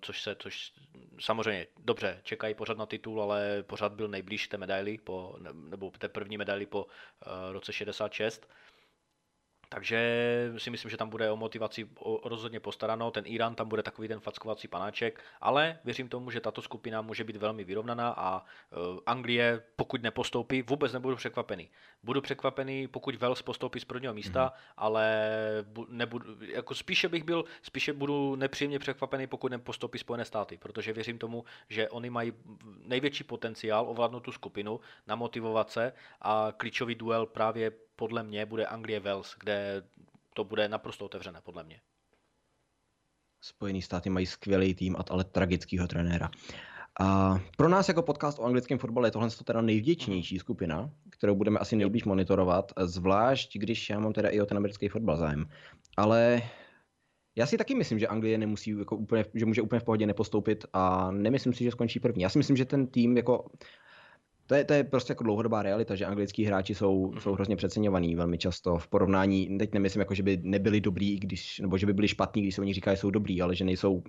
což se, což samozřejmě dobře, čekají pořád na titul, ale pořád byl nejblíž té medaily, po, nebo té první medaily po roce 66. Takže si myslím, že tam bude o motivaci rozhodně postarano. Ten Irán tam bude takový ten fackovací panáček, ale věřím tomu, že tato skupina může být velmi vyrovnaná a e, Anglie, pokud nepostoupí, vůbec nebudu překvapený. Budu překvapený, pokud Wales postoupí z prvního místa, mm-hmm. ale nebudu, jako spíše bych byl, spíše budu nepříjemně překvapený, pokud nepostoupí Spojené státy, protože věřím tomu, že oni mají největší potenciál ovládnout tu skupinu, namotivovat se a klíčový duel právě podle mě bude Anglie-Wales, kde to bude naprosto otevřené, podle mě. Spojený státy mají skvělý tým, ale tragického trenéra. A pro nás jako podcast o anglickém fotbale je tohle teda nejvděčnější skupina, kterou budeme asi nejblíž monitorovat, zvlášť když já mám teda i o ten americký fotbal zájem. Ale já si taky myslím, že Anglie nemusí jako úplně, že může úplně v pohodě nepostoupit a nemyslím si, že skončí první. Já si myslím, že ten tým jako to je, to je prostě jako dlouhodobá realita, že anglický hráči jsou, mm. jsou hrozně přeceňovaní velmi často v porovnání, teď nemyslím jako, že by nebyli dobrý, když, nebo že by byli špatní, když se oni říkají, že jsou dobrý, ale že nejsou uh,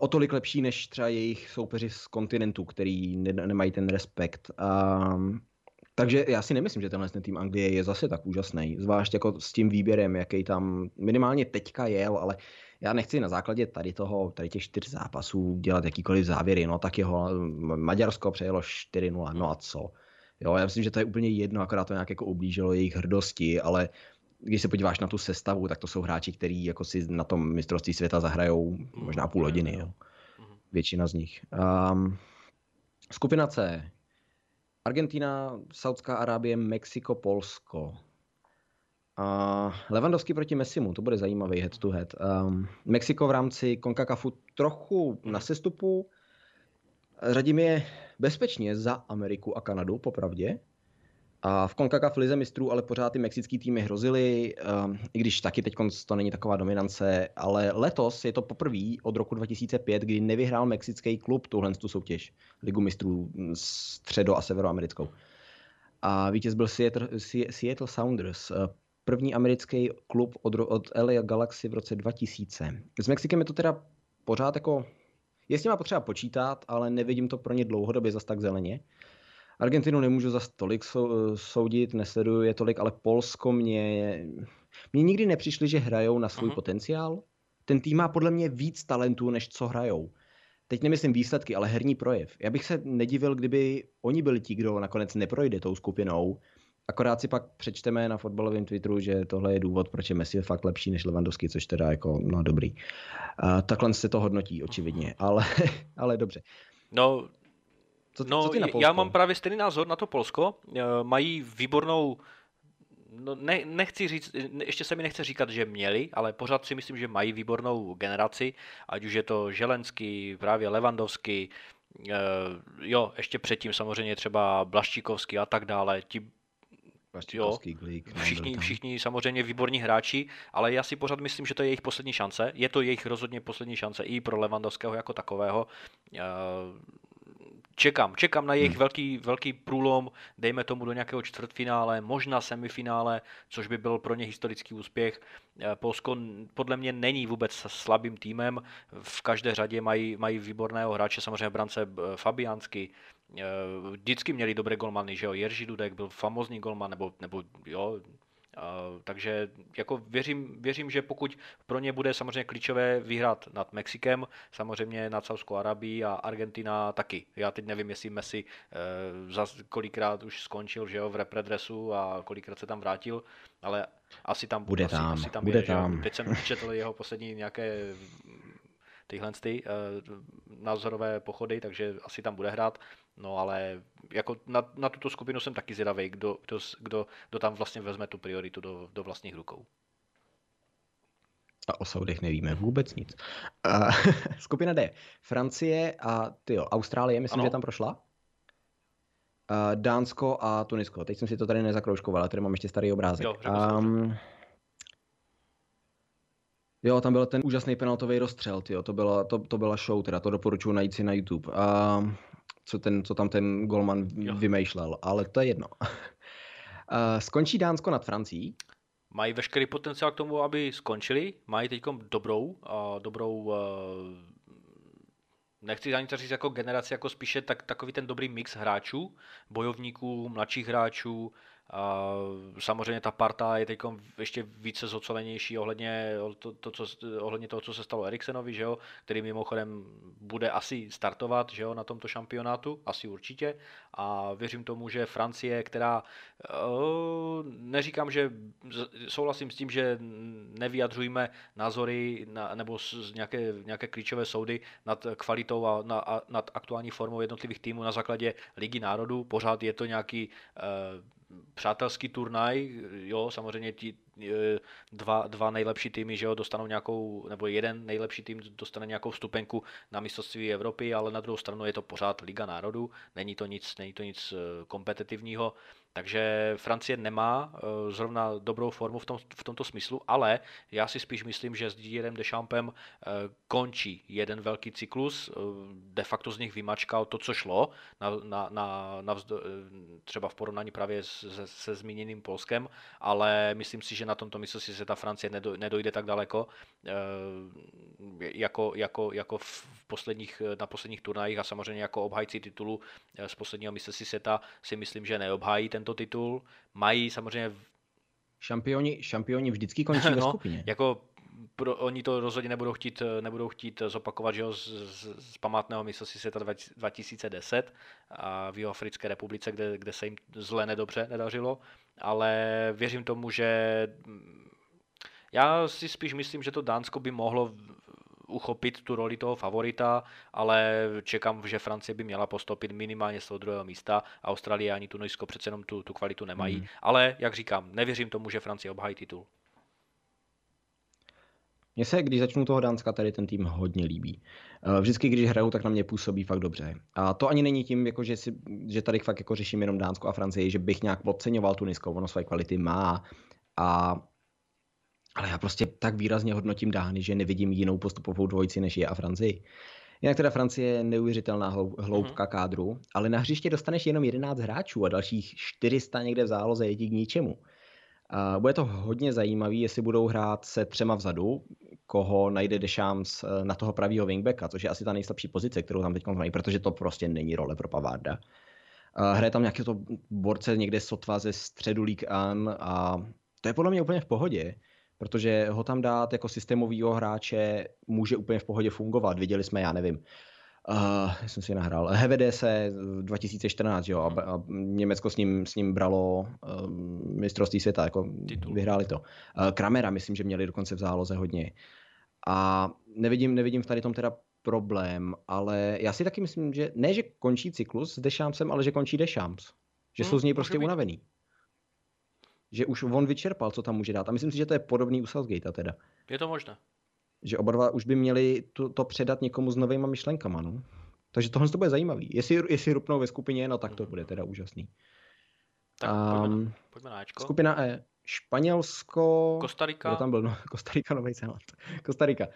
o tolik lepší než třeba jejich soupeři z kontinentu, který ne, nemají ten respekt. Um, takže já si nemyslím, že tenhle ten tým Anglie je zase tak úžasný, zvlášť jako s tím výběrem, jaký tam minimálně teďka jel, ale já nechci na základě tady toho, tady těch čtyř zápasů dělat jakýkoliv závěry, no tak jeho Maďarsko přejelo 4-0, no a co? Jo, já myslím, že to je úplně jedno, akorát to nějak jako ublížilo jejich hrdosti, ale když se podíváš na tu sestavu, tak to jsou hráči, kteří jako si na tom mistrovství světa zahrajou možná půl hodiny, jo. Většina z nich. Um, skupina C. Argentina, Saudská Arábie, Mexiko, Polsko. Uh, Levandovský proti Messimu, to bude zajímavý head to head. Um, Mexiko v rámci CONCACAFu trochu na sestupu. Řadím je bezpečně za Ameriku a Kanadu, popravdě. A v CONCACAF lize mistrů ale pořád ty mexický týmy hrozily, um, i když taky teď to není taková dominance, ale letos je to poprvé od roku 2005, kdy nevyhrál mexický klub tuhle tu soutěž, ligu mistrů středo- a severoamerickou. A vítěz byl Seattle, Seattle Sounders první americký klub od, od LA Galaxy v roce 2000. S Mexikem je to teda pořád jako, je s potřeba počítat, ale nevidím to pro ně dlouhodobě zas tak zeleně. Argentinu nemůžu zas tolik soudit, nesleduju je tolik, ale Polsko mě, mě nikdy nepřišli, že hrajou na svůj uh-huh. potenciál. Ten tým má podle mě víc talentů, než co hrajou. Teď nemyslím výsledky, ale herní projev. Já bych se nedivil, kdyby oni byli ti, kdo nakonec neprojde tou skupinou Akorát si pak přečteme na fotbalovém Twitteru, že tohle je důvod, proč je Messi je fakt lepší než Lewandowski, což teda jako, no dobrý. Uh, takhle se to hodnotí, očividně, ale, [laughs] ale dobře. No, co, no co ty na já mám právě stejný názor na to Polsko. Uh, mají výbornou no ne, nechci říct, ještě se mi nechce říkat, že měli, ale pořád si myslím, že mají výbornou generaci, ať už je to Želenský, právě Levandovský, uh, jo, ještě předtím samozřejmě třeba Blaščíkovský a tak dále. Ti Jo, všichni, všichni samozřejmě výborní hráči, ale já si pořád myslím, že to je jejich poslední šance. Je to jejich rozhodně poslední šance i pro Levandovského jako takového. Čekám, čekám na jejich hmm. velký, velký průlom, dejme tomu do nějakého čtvrtfinále, možná semifinále, což by byl pro ně historický úspěch. Polsko podle mě není vůbec slabým týmem, v každé řadě mají, mají výborného hráče, samozřejmě brance Fabiansky, Eh, vždycky měli dobré golmany, že jo, Jerzy Dudek byl famózní golman, nebo, nebo jo, takže jako věřím, věřím, že pokud pro ně bude samozřejmě klíčové vyhrát nad Mexikem, samozřejmě nad Saudskou Arabií a Argentina taky. Já teď nevím, jestli Messi e, za kolikrát už skončil že jo, v repredresu a kolikrát se tam vrátil, ale asi tam bude. Asi, tam, asi tam bude je, tam. Že? Teď jsem četl jeho poslední nějaké tyhle ty, uh, názorové pochody, takže asi tam bude hrát. No ale jako na, na tuto skupinu jsem taky zvědavý, kdo, kdo, kdo, kdo tam vlastně vezme tu prioritu do, do vlastních rukou. A o Saudech nevíme vůbec nic. Uh, [laughs] skupina D. Francie a tyjo, Austrálie, myslím, ano. že tam prošla. Uh, Dánsko a Tunisko. Teď jsem si to tady nezakroužkoval, ale tady mám ještě starý obrázek. Jo, um, Jo, tam byl ten úžasný penaltový rozstřel, tyjo. To, byla, to, to byla show, teda to doporučuji najít si na YouTube. A co, ten, co tam ten golman jo. vymýšlel, ale to je jedno. [laughs] Skončí Dánsko nad Francií? Mají veškerý potenciál k tomu, aby skončili. Mají teď dobrou, dobrou nechci ani to říct jako generaci, jako spíše tak, takový ten dobrý mix hráčů, bojovníků, mladších hráčů, samozřejmě ta parta je teď ještě více zocolenější ohledně, to, to, co, ohledně toho, co se stalo Eriksenovi, že jo, který mimochodem bude asi startovat že jo, na tomto šampionátu, asi určitě. A věřím tomu, že Francie, která neříkám, že souhlasím s tím, že nevyjadřujeme názory na, nebo z nějaké, nějaké klíčové soudy nad kvalitou a, na, a nad aktuální formou jednotlivých týmů na základě Ligy národů. Pořád je to nějaký přátelský turnaj, jo, samozřejmě ti e, dva, dva nejlepší týmy, že jo, dostanou nějakou, nebo jeden nejlepší tým dostane nějakou vstupenku na mistrovství Evropy, ale na druhou stranu je to pořád Liga národů, není to nic, není to nic e, kompetitivního, takže Francie nemá eh, zrovna dobrou formu v, tom, v tomto smyslu, ale já si spíš myslím, že s Didierem Deschampem eh, končí jeden velký cyklus, eh, de facto z nich vymačkal to, co šlo, na, na, na, na vzdo, třeba v porovnání právě se, se zmíněným Polskem, ale myslím si, že na tomto mistrovství se ta Francie nedojde tak daleko, jako, jako, jako v posledních, na posledních turnajích a samozřejmě jako obhajci titulu z posledního mistrovství světa si myslím, že neobhájí ten tento titul. Mají samozřejmě... Šampioni, šampioni vždycky končí [laughs] no, ve skupině. Jako pro, oni to rozhodně nebudou chtít, nebudou chtít zopakovat že jo, z, z, z památného mistrovství světa 2010 a v Jihoafrické republice, kde, kde se jim zle nedobře nedařilo, ale věřím tomu, že já si spíš myslím, že to Dánsko by mohlo uchopit tu roli toho favorita, ale čekám, že Francie by měla postoupit minimálně z toho druhého místa. Austrálie ani Tunisko přece jenom tu, tu kvalitu nemají, mm. ale jak říkám, nevěřím tomu, že Francie obhají titul. Mně se, když začnu toho Dánska, tady ten tým hodně líbí. Eh, vždycky, když hrajou, tak na mě působí fakt dobře. A to ani není tím, jako že, si, že tady fakt jako řeším jenom Dánsko a Francii, že bych nějak podceňoval Tunisko, ono své kvality má. A ale já prostě tak výrazně hodnotím Dány, že nevidím jinou postupovou dvojici, než je a Francii. Jinak teda Francie je neuvěřitelná hloubka mm. kádru, ale na hřiště dostaneš jenom 11 hráčů a dalších 400 někde v záloze je k ničemu. Bude to hodně zajímavý, jestli budou hrát se třema vzadu, koho najde Deschamps eh, na toho pravýho wingbacka, což je asi ta nejslabší pozice, kterou tam teď mají, protože to prostě není role pro Pavarda. Hraje tam nějaké to borce někde sotva ze středu League An a to je podle mě úplně v pohodě protože ho tam dát jako systémovýho hráče může úplně v pohodě fungovat. Viděli jsme, já nevím, Uh, jsem si nahrál. HVD se 2014, jo, a, a Německo s ním, s ním bralo um, mistrovství světa, jako Titul. vyhráli to. Uh, Kramera, myslím, že měli dokonce v záloze hodně. A nevidím, nevidím v tady tom teda problém, ale já si taky myslím, že ne, že končí cyklus s Deschampsem, ale že končí Deschamps. Že hmm, jsou z něj prostě unavený že už on vyčerpal, co tam může dát. A myslím si, že to je podobný u Southgate teda. Je to možné. Že oba dva už by měli to, to předat někomu s novýma myšlenkama, no. Takže tohle to bude zajímavý. Jestli, jestli rupnou ve skupině, no tak to bude teda úžasný. Tak um, pojďme, pojďme na Ačko. Skupina E. Španělsko... Kostarika. tam byl? No, [laughs] Kostarika, Nový Zéland. [laughs] Kostarika. Uh,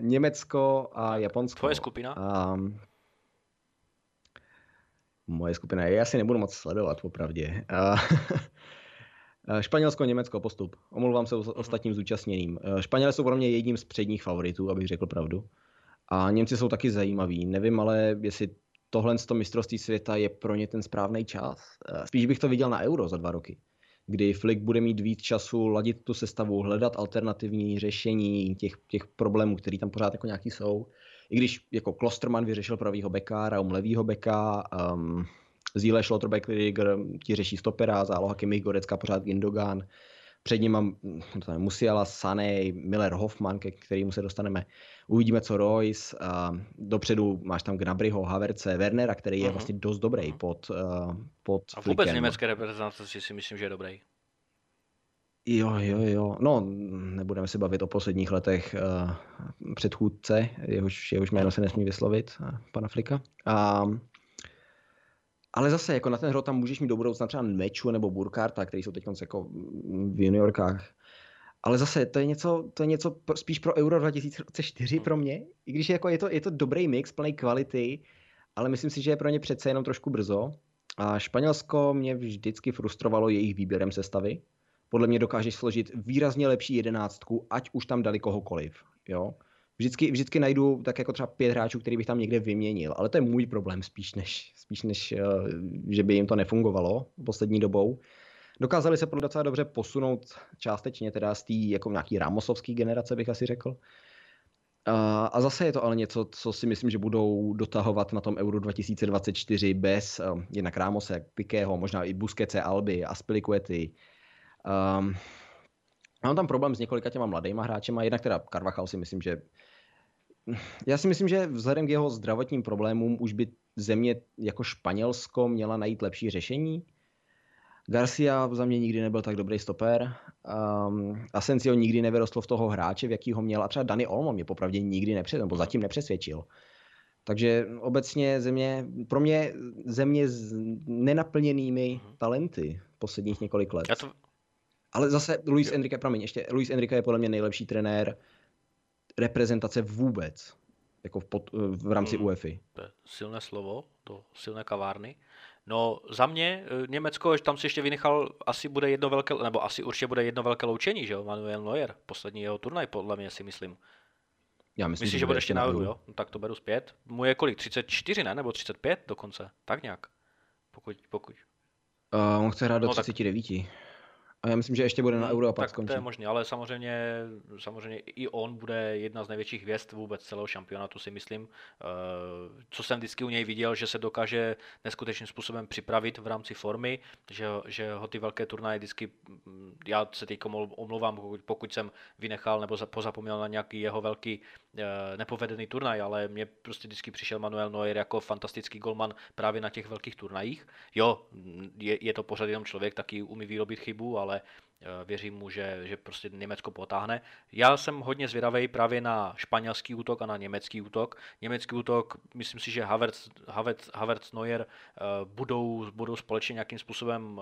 Německo a Japonsko. Tvoje skupina? Um, moje skupina. Já asi nebudu moc sledovat, popravdě. Uh, [laughs] Eh, Španělsko, Německo, postup. Omlouvám se mhm. ostatním zúčastněným. Eh, Španělé jsou pro mě jedním z předních favoritů, abych řekl pravdu. A Němci jsou taky zajímaví. Nevím ale, jestli tohle z mistrovství světa je pro ně ten správný čas. Eh, spíš bych to viděl na Euro za dva roky, kdy Flick bude mít víc času ladit tu sestavu, hledat alternativní řešení těch, těch problémů, které tam pořád jako nějaký jsou. I když jako Klosterman vyřešil pravýho beka, Raum levýho beka, um, Zíle Schlotterbeck ti řeší stopera, záloha Kimich Gorecka, pořád Gindogan. Před ním mám Musiala, Sané, Miller, Hoffman, ke kterému se dostaneme. Uvidíme, co Royce. Uh, dopředu máš tam Gnabryho, Haverce, Wernera, který je uh-huh. vlastně dost dobrý uh-huh. pod, uh, pod A vůbec flikem. německé reprezentaci si myslím, že je dobrý. Jo, jo, jo. No, nebudeme se bavit o posledních letech uh, předchůdce, jehož, jehož jméno se nesmí vyslovit, uh, pana Flika. Uh, ale zase jako na ten hru tam můžeš mít do budoucna třeba Meču nebo Burkarta, který jsou teď jako v juniorkách. Ale zase to je něco, to je něco spíš pro Euro 2004 pro mě. I když jako je, to, je to dobrý mix, plný kvality, ale myslím si, že je pro ně přece jenom trošku brzo. A Španělsko mě vždycky frustrovalo jejich výběrem sestavy. Podle mě dokážeš složit výrazně lepší jedenáctku, ať už tam dali kohokoliv. Jo? Vždycky, vždycky najdu tak jako třeba pět hráčů, který bych tam někde vyměnil, ale to je můj problém spíš než, spíš než eh, že by jim to nefungovalo poslední dobou. Dokázali se docela dobře posunout částečně teda z té jako nějaký Ramosovský generace, bych asi řekl. A, a zase je to ale něco, co si myslím, že budou dotahovat na tom Euro 2024 bez um, jednak Ramose, Pikého, možná i Busquetse, Alby, Aspilicuety. Um, mám tam problém s několika těma mladýma hráčema, jednak teda Carvachal si myslím, že já si myslím, že vzhledem k jeho zdravotním problémům už by země jako Španělsko měla najít lepší řešení. Garcia za mě nikdy nebyl tak dobrý stoper. Um, Asensio nikdy nevyrostl v toho hráče, v jaký ho měl. A třeba Dani Olmo mě popravdě nikdy nepřed, nebo zatím nepřesvědčil. Takže obecně země, pro mě země s nenaplněnými mhm. talenty posledních několik let. to... Ale zase Luis Enrique, promiň, ještě Luis Enrique je podle mě nejlepší trenér reprezentace vůbec, jako v, pod, v rámci mm, UEFI. To je silné slovo, to silné kavárny. No za mě eh, Německo, tam si ještě vynechal, asi bude jedno velké, nebo asi určitě bude jedno velké loučení, že jo, Manuel Neuer, poslední jeho turnaj, podle mě si myslím. Já myslím, Myslíš, že, že bude ještě na Euro, jo? No, tak to beru zpět. Mu je kolik? 34, ne? Nebo 35 dokonce? Tak nějak. Pokud, pokud. Uh, on chce hrát do no, 39. Tak... A já myslím, že ještě bude na hmm, Euro a pak tak skončí. to je možné, ale samozřejmě, samozřejmě i on bude jedna z největších hvězd vůbec celého šampionátu, si myslím. Eh, co jsem vždycky u něj viděl, že se dokáže neskutečným způsobem připravit v rámci formy, že, že ho ty velké turnaje vždycky, já se teď omlouvám, pokud jsem vynechal nebo pozapomněl na nějaký jeho velký nepovedený turnaj, ale mě prostě vždycky přišel Manuel Neuer jako fantastický golman právě na těch velkých turnajích. Jo, je, je to pořád jenom člověk, taky umí vyrobit chybu, ale eh, věřím mu, že, že prostě Německo potáhne. Já jsem hodně zvědavý právě na španělský útok a na německý útok. Německý útok, myslím si, že Havertz, Havertz, Havertz Neuer uh, budou, budou společně nějakým způsobem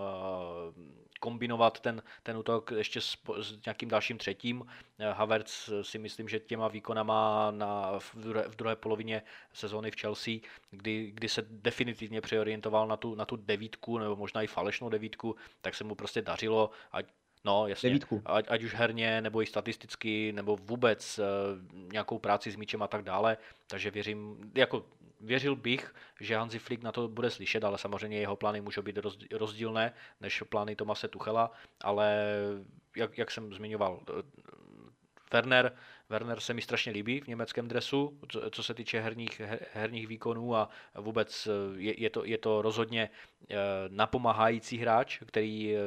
kombinovat ten, ten útok ještě s, s nějakým dalším třetím. Havertz si myslím, že těma výkonama na, v, druhé, v druhé polovině sezóny v Chelsea, kdy, kdy se definitivně přeorientoval na tu, na tu devítku, nebo možná i falešnou devítku, tak se mu prostě dařilo, ať No, jasně. Ať, ať už herně, nebo i statisticky, nebo vůbec uh, nějakou práci s míčem a tak dále. Takže věřím, jako věřil bych, že Hansi Flick na to bude slyšet, ale samozřejmě jeho plány můžou být rozdílné než plány Tomase Tuchela, ale jak, jak jsem zmiňoval, Werner, Werner se mi strašně líbí v německém dresu, co, co se týče herních, herních výkonů a vůbec je, je, to, je to rozhodně eh, napomáhající hráč, který eh,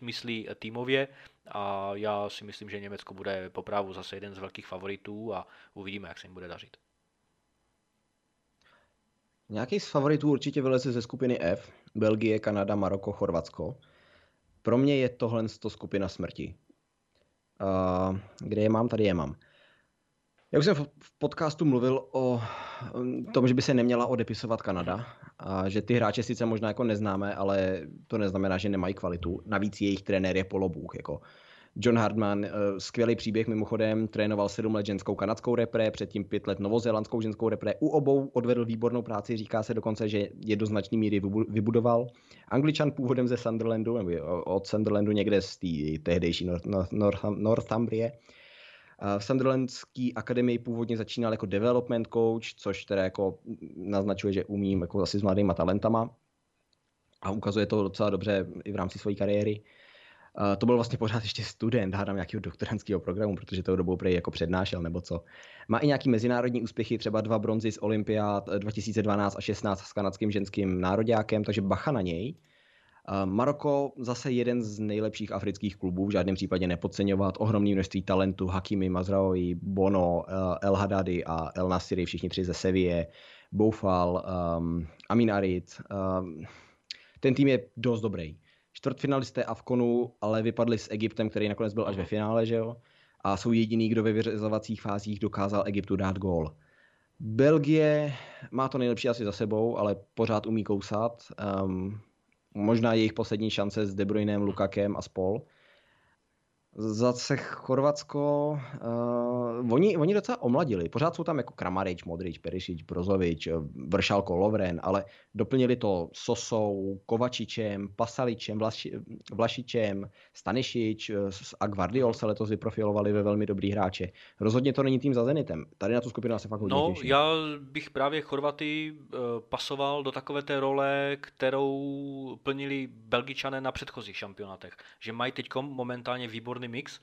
myslí týmově a já si myslím, že Německo bude poprávu zase jeden z velkých favoritů a uvidíme, jak se jim bude dařit. Nějaký z favoritů určitě vyleze ze skupiny F. Belgie, Kanada, Maroko, Chorvatsko. Pro mě je tohle to skupina smrti. Uh, kde je mám? Tady je mám. Já už jsem v podcastu mluvil o tom, že by se neměla odepisovat Kanada a že ty hráče sice možná jako neznáme, ale to neznamená, že nemají kvalitu. Navíc jejich trenér je polobůh. Jako. John Hardman, eh, skvělý příběh mimochodem, trénoval sedm let ženskou kanadskou repre, předtím pět let novozélandskou ženskou repre. U obou odvedl výbornou práci, říká se dokonce, že je do značné míry vybudoval. Angličan původem ze Sunderlandu, nebo od Sunderlandu někde z té tehdejší North, North, Northumbrie. V Sunderlandské akademii původně začínal jako development coach, což teda jako naznačuje, že umím jako asi s mladýma talentama a ukazuje to docela dobře i v rámci své kariéry. To byl vlastně pořád ještě student, hádám nějakého doktorantského programu, protože tou dobou prej jako přednášel nebo co. Má i nějaký mezinárodní úspěchy, třeba dva bronzy z Olympiád 2012 a 16 s kanadským ženským nároďákem, takže bacha na něj. Maroko zase jeden z nejlepších afrických klubů, v žádném případě nepodceňovat. Ohromné množství talentu, Hakimi, Mazraoui, Bono, eh, El Hadadi a El Nasiri, všichni tři ze Sevilla, Boufal, um, Amin Arid. Um, ten tým je dost dobrý. Čtvrtfinalisté Avkonu, ale vypadli s Egyptem, který nakonec byl až ve finále, že jo? A jsou jediný, kdo ve vyřazovacích fázích dokázal Egyptu dát gól. Belgie má to nejlepší asi za sebou, ale pořád umí kousat. Um, možná jejich poslední šance s De Bruynem, Lukakem a spol. Zase Chorvatsko, uh, oni, oni docela omladili. Pořád jsou tam jako Kramarič, Modrič, Perišič, Brozovič, eh, Vršalko, Lovren, ale doplnili to Sosou, Kovačičem, Pasaličem, Vlaši, Vlašičem, Stanišič eh, a Guardiol se letos vyprofilovali ve velmi dobrý hráče. Rozhodně to není tým za Zenitem. Tady na tu skupinu se fakt hodně No, těším. já bych právě Chorvaty pasoval do takové té role, kterou plnili Belgičané na předchozích šampionátech. Že mají teď momentálně výborný výborný mix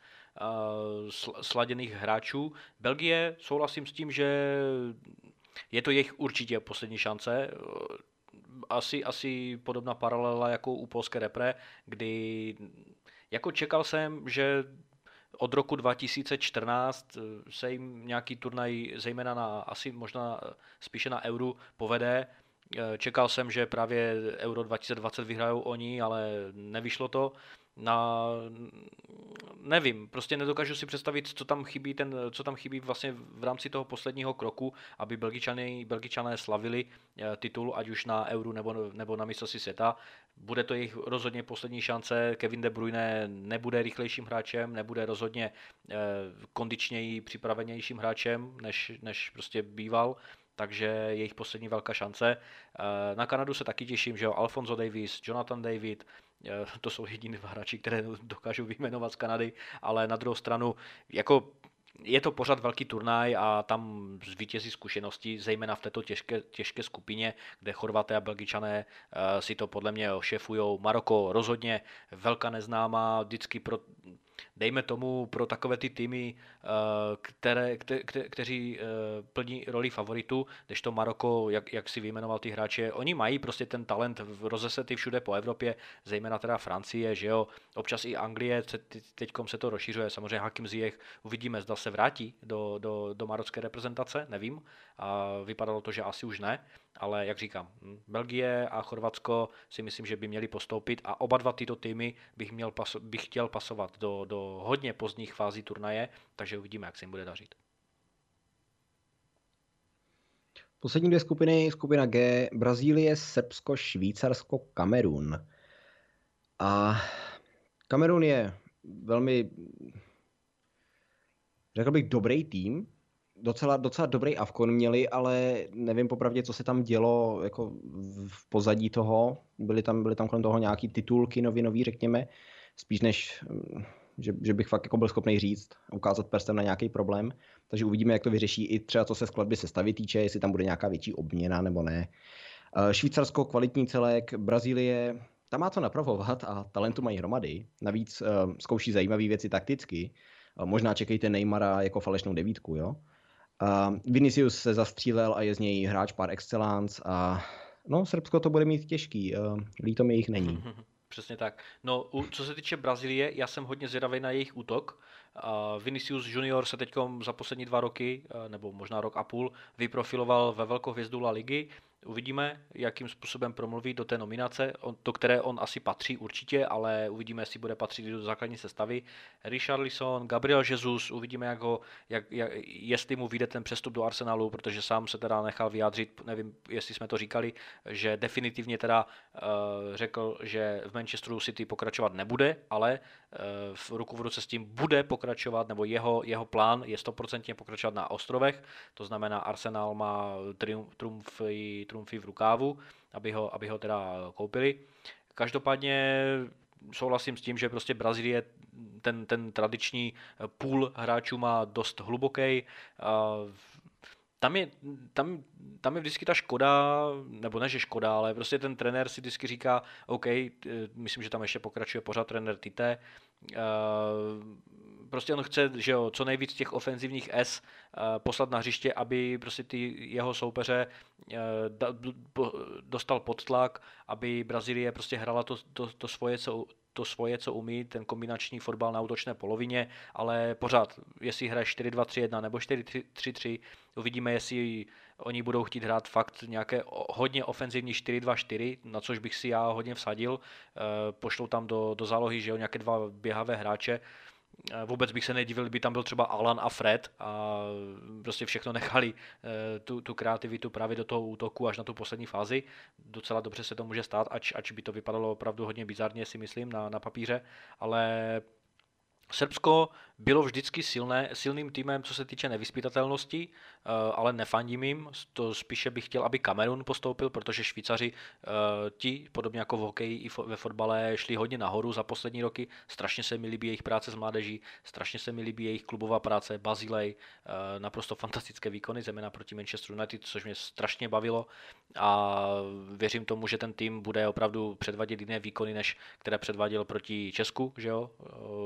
sladěných hráčů. Belgie, souhlasím s tím, že je to jejich určitě poslední šance. Asi, asi podobná paralela jako u polské repre, kdy jako čekal jsem, že od roku 2014 se jim nějaký turnaj, zejména na, asi možná spíše na Euro, povede. Čekal jsem, že právě Euro 2020 vyhrajou oni, ale nevyšlo to na, nevím, prostě nedokážu si představit, co tam chybí, ten, co tam chybí vlastně v rámci toho posledního kroku, aby Belgičané, Belgičané slavili eh, titul, ať už na Euro nebo, nebo na mistrovství světa. Bude to jejich rozhodně poslední šance. Kevin De Bruyne nebude rychlejším hráčem, nebude rozhodně eh, kondičněji připravenějším hráčem, než, než prostě býval takže jejich poslední velká šance. Eh, na Kanadu se taky těším, že jo, Alfonso Davis, Jonathan David, to jsou jediní dva hráči, které [laughs] dokážu vyjmenovat z Kanady, ale na druhou stranu, jako je to pořád velký turnaj a tam zvítězí zkušenosti, zejména v této těžké, těžké skupině, kde Chorvaté a Belgičané uh, si to podle mě šefují. Maroko rozhodně velká neznámá, vždycky pro dejme tomu pro takové ty týmy, eh, které, kte, kte, kteří eh, plní roli favoritu, když to Maroko, jak, jak si vyjmenoval ty hráče, oni mají prostě ten talent rozesety všude po Evropě, zejména teda Francie, že jo, občas i Anglie, teď se to rozšiřuje, samozřejmě Hakim Ziyech, uvidíme, zda se vrátí do, do, do marocké reprezentace, nevím, a vypadalo to, že asi už ne, ale jak říkám, Belgie a Chorvatsko si myslím, že by měli postoupit a oba dva tyto týmy bych, měl paso- bych chtěl pasovat do, do hodně pozdních fází turnaje, takže uvidíme, jak se jim bude dařit. Poslední dvě skupiny, skupina G, Brazílie, Srbsko, Švýcarsko, Kamerun. A Kamerun je velmi, řekl bych, dobrý tým, docela, docela dobrý Avkon měli, ale nevím popravdě, co se tam dělo jako v pozadí toho. Byly tam, byly tam kolem toho nějaký titulky novinový, řekněme, spíš než, mm, že, že bych fakt jako byl schopný říct, ukázat prstem na nějaký problém. Takže uvidíme, jak to vyřeší i třeba co se skladby sestavy týče, jestli tam bude nějaká větší obměna nebo ne. Eh, Švýcarsko kvalitní celek, Brazílie, tam má co napravovat a talentu mají hromady. Navíc uh, zkouší zajímavé věci takticky. Uh, možná čekejte Neymara jako falešnou devítku, jo? Uh, Vinicius se zastřílel a je z něj hráč par excellence a no, Srbsko to bude mít těžký, uh, líto mi jich není. [laughs] Přesně tak. No, co se týče Brazílie, já jsem hodně zvědavý na jejich útok. Uh, Vinicius Junior se teď za poslední dva roky, uh, nebo možná rok a půl, vyprofiloval ve velkou hvězdu La Ligy. Uvidíme, jakým způsobem promluví do té nominace, do které on asi patří určitě, ale uvidíme, jestli bude patřit do základní sestavy. Richarlison, Gabriel Jesus, uvidíme, jak ho, jak, jak, jestli mu vyjde ten přestup do Arsenalu, protože sám se teda nechal vyjádřit, nevím, jestli jsme to říkali, že definitivně teda uh, řekl, že v Manchesteru City pokračovat nebude, ale uh, v ruku v ruce s tím bude pokračovat, nebo jeho, jeho plán je stoprocentně pokračovat na ostrovech, to znamená Arsenal má triumfy, triumfy v rukávu, aby ho, aby ho teda koupili. Každopádně souhlasím s tím, že prostě Brazílie ten, ten tradiční půl hráčů má dost hluboký. Tam je, tam, tam je vždycky ta škoda, nebo ne, že škoda, ale prostě ten trenér si vždycky říká, OK, myslím, že tam ještě pokračuje pořád trenér Tite, prostě on chce, že jo, co nejvíc těch ofenzivních S poslat na hřiště, aby prostě ty jeho soupeře dostal pod tlak, aby Brazílie prostě hrala to, to, to svoje, co, to svoje, co umí, ten kombinační fotbal na útočné polovině, ale pořád, jestli hraje 4-2-3-1 nebo 4-3-3, uvidíme, jestli oni budou chtít hrát fakt nějaké hodně ofenzivní 4-2-4, na což bych si já hodně vsadil. Eh, pošlou tam do, do zálohy, že jo, nějaké dva běhavé hráče, Vůbec bych se nedivil, kdyby tam byl třeba Alan a Fred a prostě všechno nechali eh, tu, tu kreativitu právě do toho útoku až na tu poslední fázi. Docela dobře se to může stát, ač, ač by to vypadalo opravdu hodně bizarně, si myslím, na, na papíře, ale Srbsko bylo vždycky silné, silným týmem, co se týče nevyspytatelnosti, eh, ale nefandím jim. To spíše bych chtěl, aby Kamerun postoupil, protože Švýcaři eh, ti, podobně jako v hokeji i ve fotbale, šli hodně nahoru za poslední roky. Strašně se mi líbí jejich práce s mládeží, strašně se mi líbí jejich klubová práce, Bazilej, eh, naprosto fantastické výkony, zejména proti Manchester United, což mě strašně bavilo a věřím tomu, že ten tým bude opravdu předvádět jiné výkony, než které předváděl proti Česku, že jo,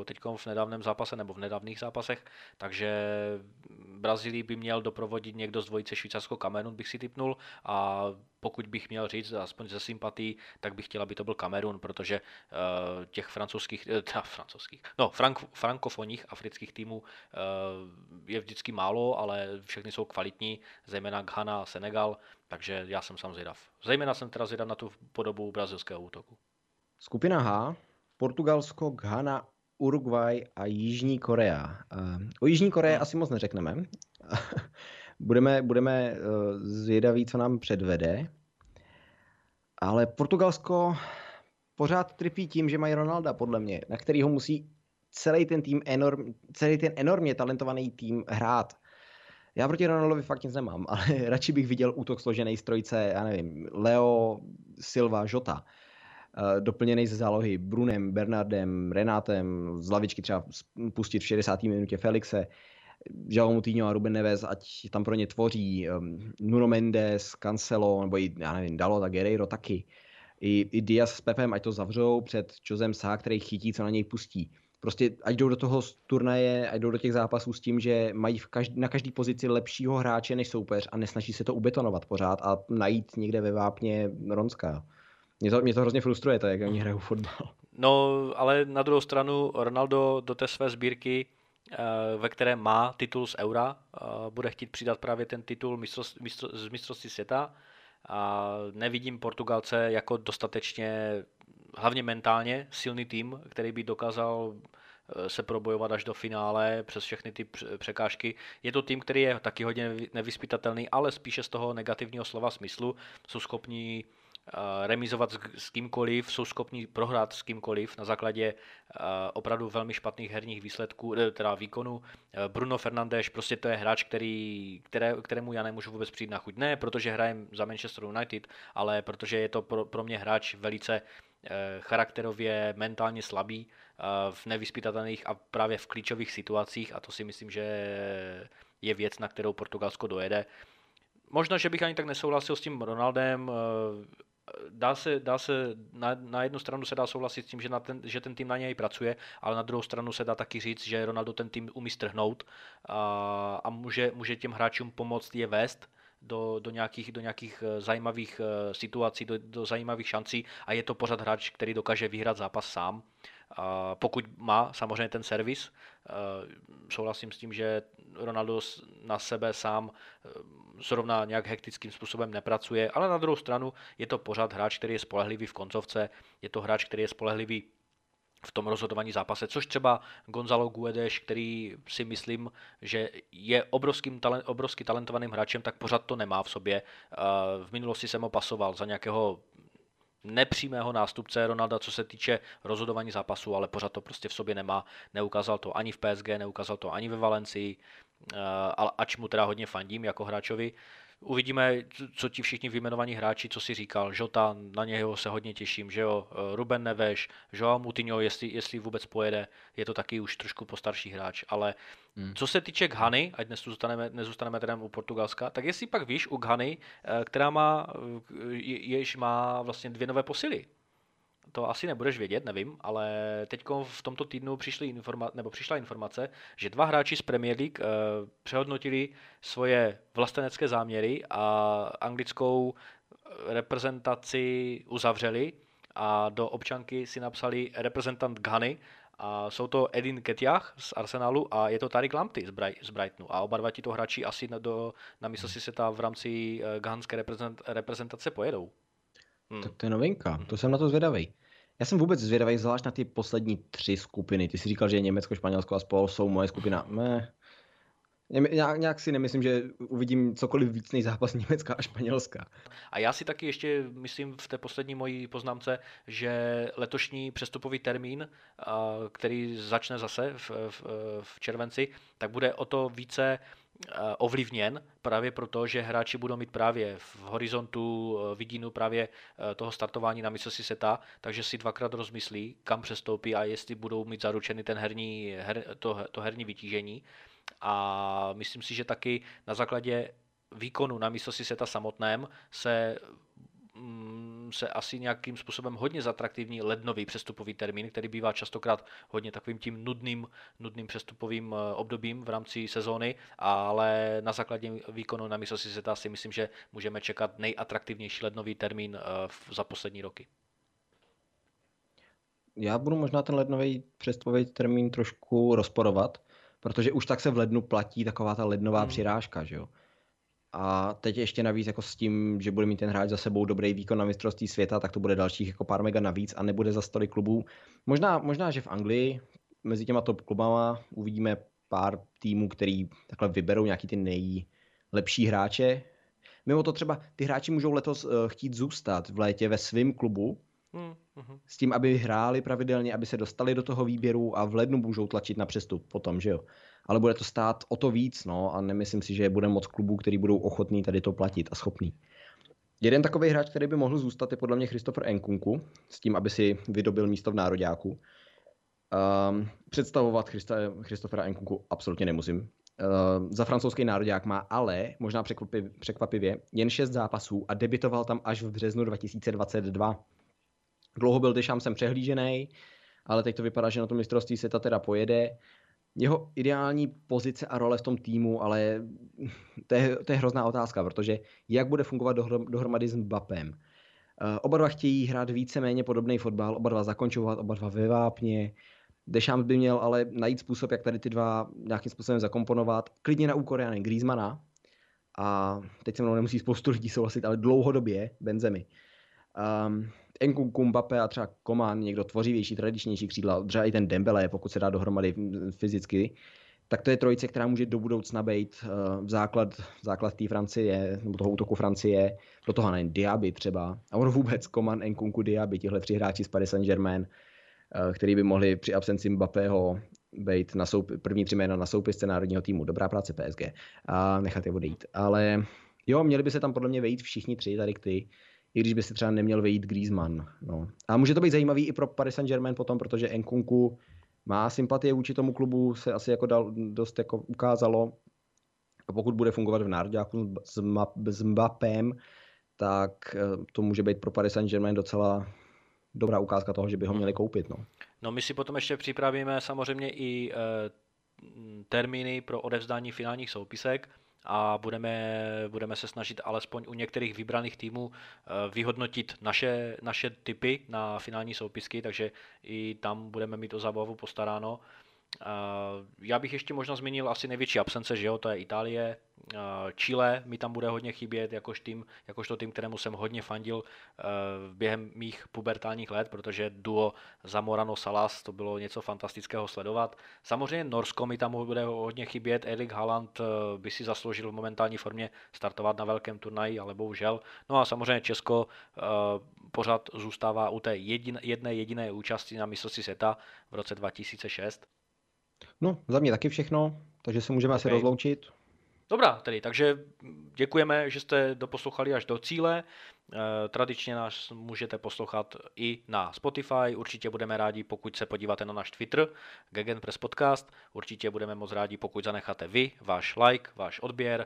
teď v nedávném zápase nebo v nedávných zápasech, takže Brazílii by měl doprovodit někdo z dvojice Švýcarsko-Kamerun, bych si typnul a pokud bych měl říct, aspoň ze sympatí, tak bych chtěl, aby to byl Kamerun, protože uh, těch francouzských, uh, teda francouzských, no, frank, frankofonních afrických týmů uh, je vždycky málo, ale všechny jsou kvalitní, zejména Ghana a Senegal, takže já jsem sám zvědav. Zejména jsem teda zvědav na tu podobu brazilského útoku. Skupina H, Portugalsko, Ghana, Uruguay a Jižní Korea. O Jižní Koreji asi moc neřekneme. [laughs] budeme, budeme eh, zvědaví, co nám předvede. Ale Portugalsko pořád trpí tím, že mají Ronalda, podle mě, na kterýho musí celý ten tým, enorm, celý ten enormně talentovaný tým hrát. Já proti Ronaldovi fakt nic nemám, [laughs] ale radši bych viděl útok složený z trojce, já nevím, Leo, Silva, Jota. Eh, doplněný ze zálohy Brunem, Bernardem, Renátem, z lavičky třeba pustit v 60. minutě Felixe, João Moutinho a Ruben Neves, ať tam pro ně tvoří, um, Nuno Mendes, Cancelo, nebo i, já nevím, Dalo, tak Guerreiro taky. I, i Diaz s Pepem, ať to zavřou před Josem Sá, který chytí, co na něj pustí. Prostě ať jdou do toho turnaje, ať jdou do těch zápasů s tím, že mají v každý, na každý pozici lepšího hráče než soupeř a nesnaží se to ubetonovat pořád a najít někde ve vápně Ronská. Mě to, mě to hrozně frustruje, to, jak oni hrajou fotbal. No, ale na druhou stranu Ronaldo do té své sbírky, eh, ve které má titul z Eura, eh, bude chtít přidat právě ten titul mistrovství, z mistrovství světa. A nevidím Portugalce jako dostatečně, hlavně mentálně, silný tým, který by dokázal eh, se probojovat až do finále přes všechny ty překážky. Je to tým, který je taky hodně nevyspytatelný, ale spíše z toho negativního slova smyslu. Jsou schopní remizovat s kýmkoliv, jsou schopni prohrát s kýmkoliv na základě opravdu velmi špatných herních výsledků, eh, teda výkonů. Eh, Bruno Fernandes, prostě to je hráč, který, které, kterému já nemůžu vůbec přijít na chuť. Ne, protože hrajem za Manchester United, ale protože je to pro, pro mě hráč velice eh, charakterově, mentálně slabý, v nevyspytatelných a právě v klíčových situacích a to si myslím, že je věc, na kterou Portugalsko dojede. Možná, že bych ani tak nesouhlasil s tím Ronaldem, dá se, dá se na, na jednu stranu se dá souhlasit s tím, že, na ten, že ten tým na něj pracuje, ale na druhou stranu se dá taky říct, že Ronaldo ten tým umí strhnout a, a může, může těm hráčům pomoct je vést do, do, nějakých, do nějakých eh, zajímavých eh, situací, do, do zajímavých šancí a je to pořád hráč, který dokáže vyhrát zápas sám. A pokud má samozřejmě ten servis, eh, souhlasím s tím, že Ronaldo na sebe sám zrovna nějak hektickým způsobem nepracuje, ale na druhou stranu je to pořád hráč, který je spolehlivý v koncovce, je to hráč, který je spolehlivý v tom rozhodování zápase, což třeba Gonzalo Guedes, který si myslím, že je obrovským talent, obrovsky talentovaným hráčem, tak pořád to nemá v sobě. V minulosti jsem ho pasoval za nějakého nepřímého nástupce Ronalda, co se týče rozhodování zápasu, ale pořád to prostě v sobě nemá. Neukázal to ani v PSG, neukázal to ani ve Valencii, ale ač mu teda hodně fandím jako hráčovi. Uvidíme, co ti všichni vyjmenovaní hráči, co si říkal. Žota, na něho se hodně těším, že jo. Eh, Ruben Neveš, Joao Moutinho, jestli, jestli vůbec pojede, je to taky už trošku postarší hráč. Ale hmm. co se týče Ghany, ať dnes zůstaneme, nezůstaneme teda u Portugalska, tak jestli pak víš u Ghany, eh, která má, jež má vlastně dvě nové posily to asi nebudeš vědět, nevím, ale teď v tomto týdnu přišly informa- nebo přišla informace, že dva hráči z Premier League uh, přehodnotili svoje vlastenecké záměry a anglickou reprezentaci uzavřeli a do občanky si napsali reprezentant Ghany a jsou to Edin Ketiach z Arsenalu a je to Tarik Lampty z, Bright, z Brightonu. A oba dva tito hráči asi na, do, na se v rámci uh, ghanské reprezent, reprezentace pojedou. Hmm. Tak to je novinka, to jsem na to zvědavý. Já jsem vůbec zvědavý, zvlášť na ty poslední tři skupiny. Ty jsi říkal, že Německo, Španělsko a spol jsou moje skupina. Ne. Nějak, nějak si nemyslím, že uvidím cokoliv víc než zápas Německa a Španělska. A já si taky ještě myslím v té poslední mojí poznámce, že letošní přestupový termín, který začne zase v, v, v červenci, tak bude o to více Eh, ovlivněn právě proto, že hráči budou mít právě v horizontu eh, vidínu právě eh, toho startování na mistrovství seta, takže si dvakrát rozmyslí, kam přestoupí a jestli budou mít zaručený ten herní, her, to, to herní vytížení. A myslím si, že taky na základě výkonu na mistrovství seta samotném se Mm, se asi nějakým způsobem hodně zatraktivní lednový přestupový termín, který bývá častokrát hodně takovým tím nudným, nudným přestupovým eh, obdobím v rámci sezóny, ale na základě výkonu na mistrovství světa si myslím, že můžeme čekat nejatraktivnější lednový termín eh, za poslední roky. Já budu možná ten lednový přestupový termín trošku rozporovat, protože už tak se v lednu platí taková ta lednová hmm. přirážka, že jo. A teď ještě navíc jako s tím, že bude mít ten hráč za sebou dobrý výkon na mistrovství světa, tak to bude dalších jako pár mega navíc a nebude za stolik klubů. Možná, možná, že v Anglii mezi těma top klubama uvidíme pár týmů, který takhle vyberou nějaký ty nejlepší hráče. Mimo to třeba ty hráči můžou letos uh, chtít zůstat v létě ve svém klubu, hmm, uh-huh. s tím, aby hráli pravidelně, aby se dostali do toho výběru a v lednu můžou tlačit na přestup potom, že jo ale bude to stát o to víc, no, a nemyslím si, že bude moc klubů, který budou ochotní tady to platit a schopný. Jeden takový hráč, který by mohl zůstat, je podle mě Christopher Enkunku, s tím, aby si vydobil místo v nároďáku. Um, představovat Christa, Christofera Enkunku absolutně nemusím. Uh, za francouzský nároďák má ale, možná překvapivě, jen 6 zápasů a debitoval tam až v březnu 2022. Dlouho byl Dešam sem přehlížený, ale teď to vypadá, že na to mistrovství světa teda pojede jeho ideální pozice a role v tom týmu, ale to je, to je hrozná otázka, protože jak bude fungovat dohromady s Mbappem? Eh, oba dva chtějí hrát víceméně podobný fotbal, oba dva zakončovat, oba dva ve vápně. Deschamps by měl ale najít způsob, jak tady ty dva nějakým způsobem zakomponovat, klidně na úkor Jany Griezmana. A teď se mnou nemusí spoustu lidí souhlasit, ale dlouhodobě Benzemi. Um, Nkunku, Mbappé a třeba Koman, někdo tvořivější, tradičnější křídla, třeba i ten Dembele, pokud se dá dohromady fyzicky, tak to je trojice, která může do budoucna být uh, v základ, v základ té Francie, nebo toho útoku Francie, do toho nejen Diaby třeba, a on vůbec Koman, Nkunku, Diaby, tihle tři hráči z Paris Saint-Germain, uh, který by mohli při absenci Mbappého být na soup- první tři jména na soupisce národního týmu. Dobrá práce PSG. A nechat je odejít. Ale jo, měli by se tam podle mě vejít všichni tři tady ty i když by si třeba neměl vejít Griezmann. No. A může to být zajímavý i pro Paris Saint-Germain potom, protože Nkunku má sympatie vůči tomu klubu, se asi jako dal, dost jako ukázalo. A pokud bude fungovat v národňáku s, s Mbappem, tak eh, to může být pro Paris Saint-Germain docela dobrá ukázka toho, že by ho měli koupit. No, no my si potom ještě připravíme samozřejmě i e, termíny pro odevzdání finálních soupisek a budeme, budeme se snažit alespoň u některých vybraných týmů eh, vyhodnotit naše, naše typy na finální soupisky, takže i tam budeme mít o zábavu postaráno. Já bych ještě možná zmínil asi největší absence, že jo, to je Itálie. Chile mi tam bude hodně chybět, jakož tým, jakožto tým, kterému jsem hodně fandil eh, během mých pubertálních let, protože duo Zamorano Salas to bylo něco fantastického sledovat. Samozřejmě Norsko mi tam bude hodně chybět, Erik Haaland eh, by si zasloužil v momentální formě startovat na velkém turnaji, ale bohužel. No a samozřejmě Česko eh, pořád zůstává u té jedné jediné účasti na mistrovství světa v roce 2006. No, za mě taky všechno, takže se můžeme okay. asi rozloučit. Dobrá, tedy, takže děkujeme, že jste doposlouchali až do cíle. Eh, tradičně nás můžete poslouchat i na Spotify. Určitě budeme rádi, pokud se podíváte na náš Twitter, Gegenpress Podcast. Určitě budeme moc rádi, pokud zanecháte vy váš like, váš odběr